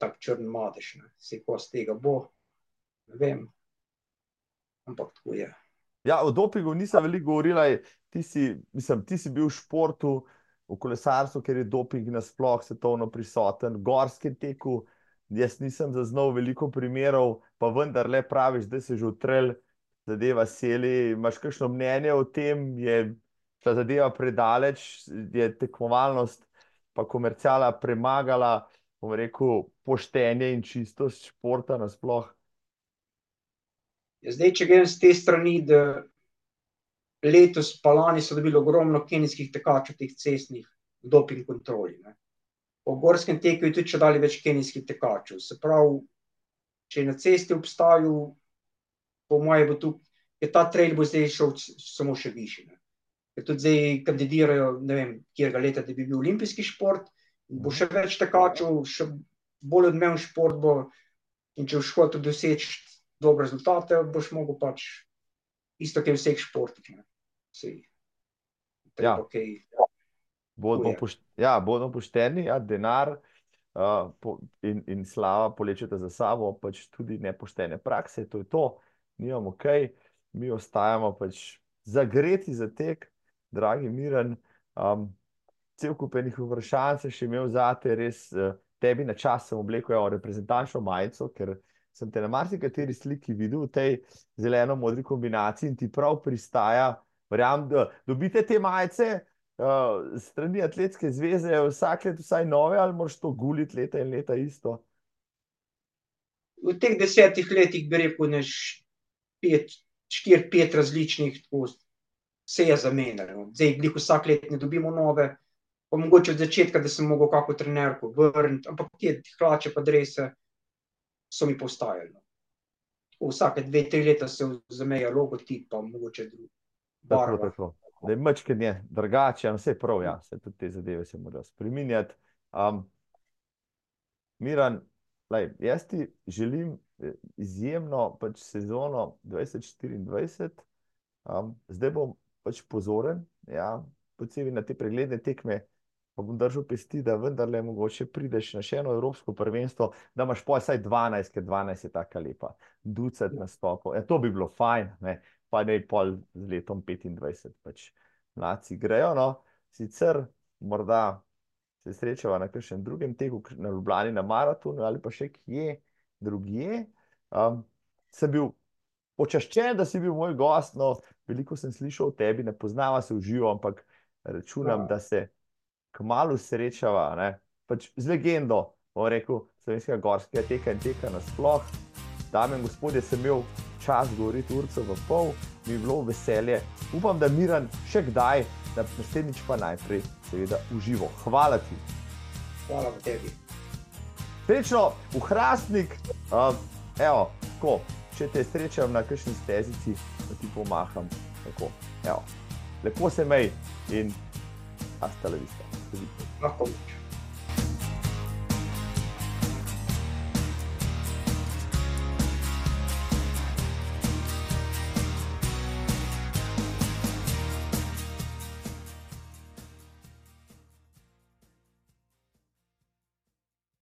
tak črn madež, ne. Se ko z tega bo, ne vem. Ampak tako je. Ja, o dopingu nisem veliko govorila, ti si, mislim, ti si bil v športu, v kolesarstvu, ker je doping nasploh svetovno prisoten, gorskem teku, jaz nisem zaznal veliko primerov, pa vendar le praviš, da si že utrel, zadeva seli, imaš kakšno mnenje o tem, je ta zadeva predaleč, je tekmovalnost pa komercijala premagala, bom rekel, poštenje in čistost športa nasploh? Ja, zdaj, če grem z te strani, da letos pa lani so dobili ogromno kenijskih tekačev, teh cestnih, doping kontroli, ne. Po gorskem teku je tudi čedalje več kenijskih tekačev, se pravi, če je na cesti obstajal, po moje bo tu, je ta trail bo zdaj šel samo še višje, ne. Ker tudi zdaj kandidirajo, ne vem, katerega leta, da bi bil olimpijski šport, bo še več tekačev, še bolj odmeven šport bo, in če boš hotel doseči dobre rezultate, boš mogel pač isto kot v vseh športih. Saj treba kaj, Bodimo ja, bodimo pošteni, ja, denar, in, in slava povlečeta za sabo pač tudi nepoštene prakse, to je to. Nimamo kaj, mi ostajamo pač zagreti za tek, dragi Miran, cel kup enih vprašanj sem še imel zate, res, tebi na čast sem oblekel, reprezentančno majico, ker sem te na marsikateri sliki videl v tej zeleno-modri kombinaciji in ti prav pristaja, verjamem, da dobite te majice, s strani Atletske zveze vsako leto vsaj nove ali moraš to guliti leta in leta isto? V teh desetih letih, bi rekel, ene pet, štiri, pet različnih tako se je zamenjalo, zdaj glih vsako leto ne dobimo nove, pa mogoče od začetka, da sem mogel kako trenerko vrniti, ampak te hlače pa drese so mi pa ostajali, no. Vsake dve, tri leta se zamenja logotip pa mogoče barva. Tako, tako. Majčkeno je drugače, saj prav, ja, saj tudi te zadeve se morajo spreminjati, Miran, glej, jaz ti želim izjemno pač sezono dvajset štiriindvajset, zdaj bom pač pozoren, ja, posebej na te pregledne tekme, pa bom držal pesti, da vendarle mogoče prideš na še eno evropsko prvenstvo, da imaš pol vsaj dvanajst, ker dvanajst je taka lepa, ducat nastopov, ja, to bi bilo fajn, ne. Pa naj pol z letom petindvajset pač mladci grejo, no, sicer morda se srečava na kakšnem drugem teku, na Ljubljani na maratonu ali pa še kje drugje. sem bil počaščen, da si bil moj gost, no, veliko sem slišal o tebi, ne poznava se v živo, ampak računam, da se kmalu srečava, ne. Pač z legendo, bom rekel, slovenskega gorskega teka in teka nasploh. Dame in gospodje, sem imel čast govoriti urico pa pol, mi je bilo v veselje, upam, da Miran še kdaj, naslednjič pa najprej seveda v živo, hvala ti. Hvala tebi. Srečno v Hrastnik, evo, tako, če te srečam na kakšni stezici, da ti pomaham, tako, evo. Lepo se imej in hasta la vista. Lahko.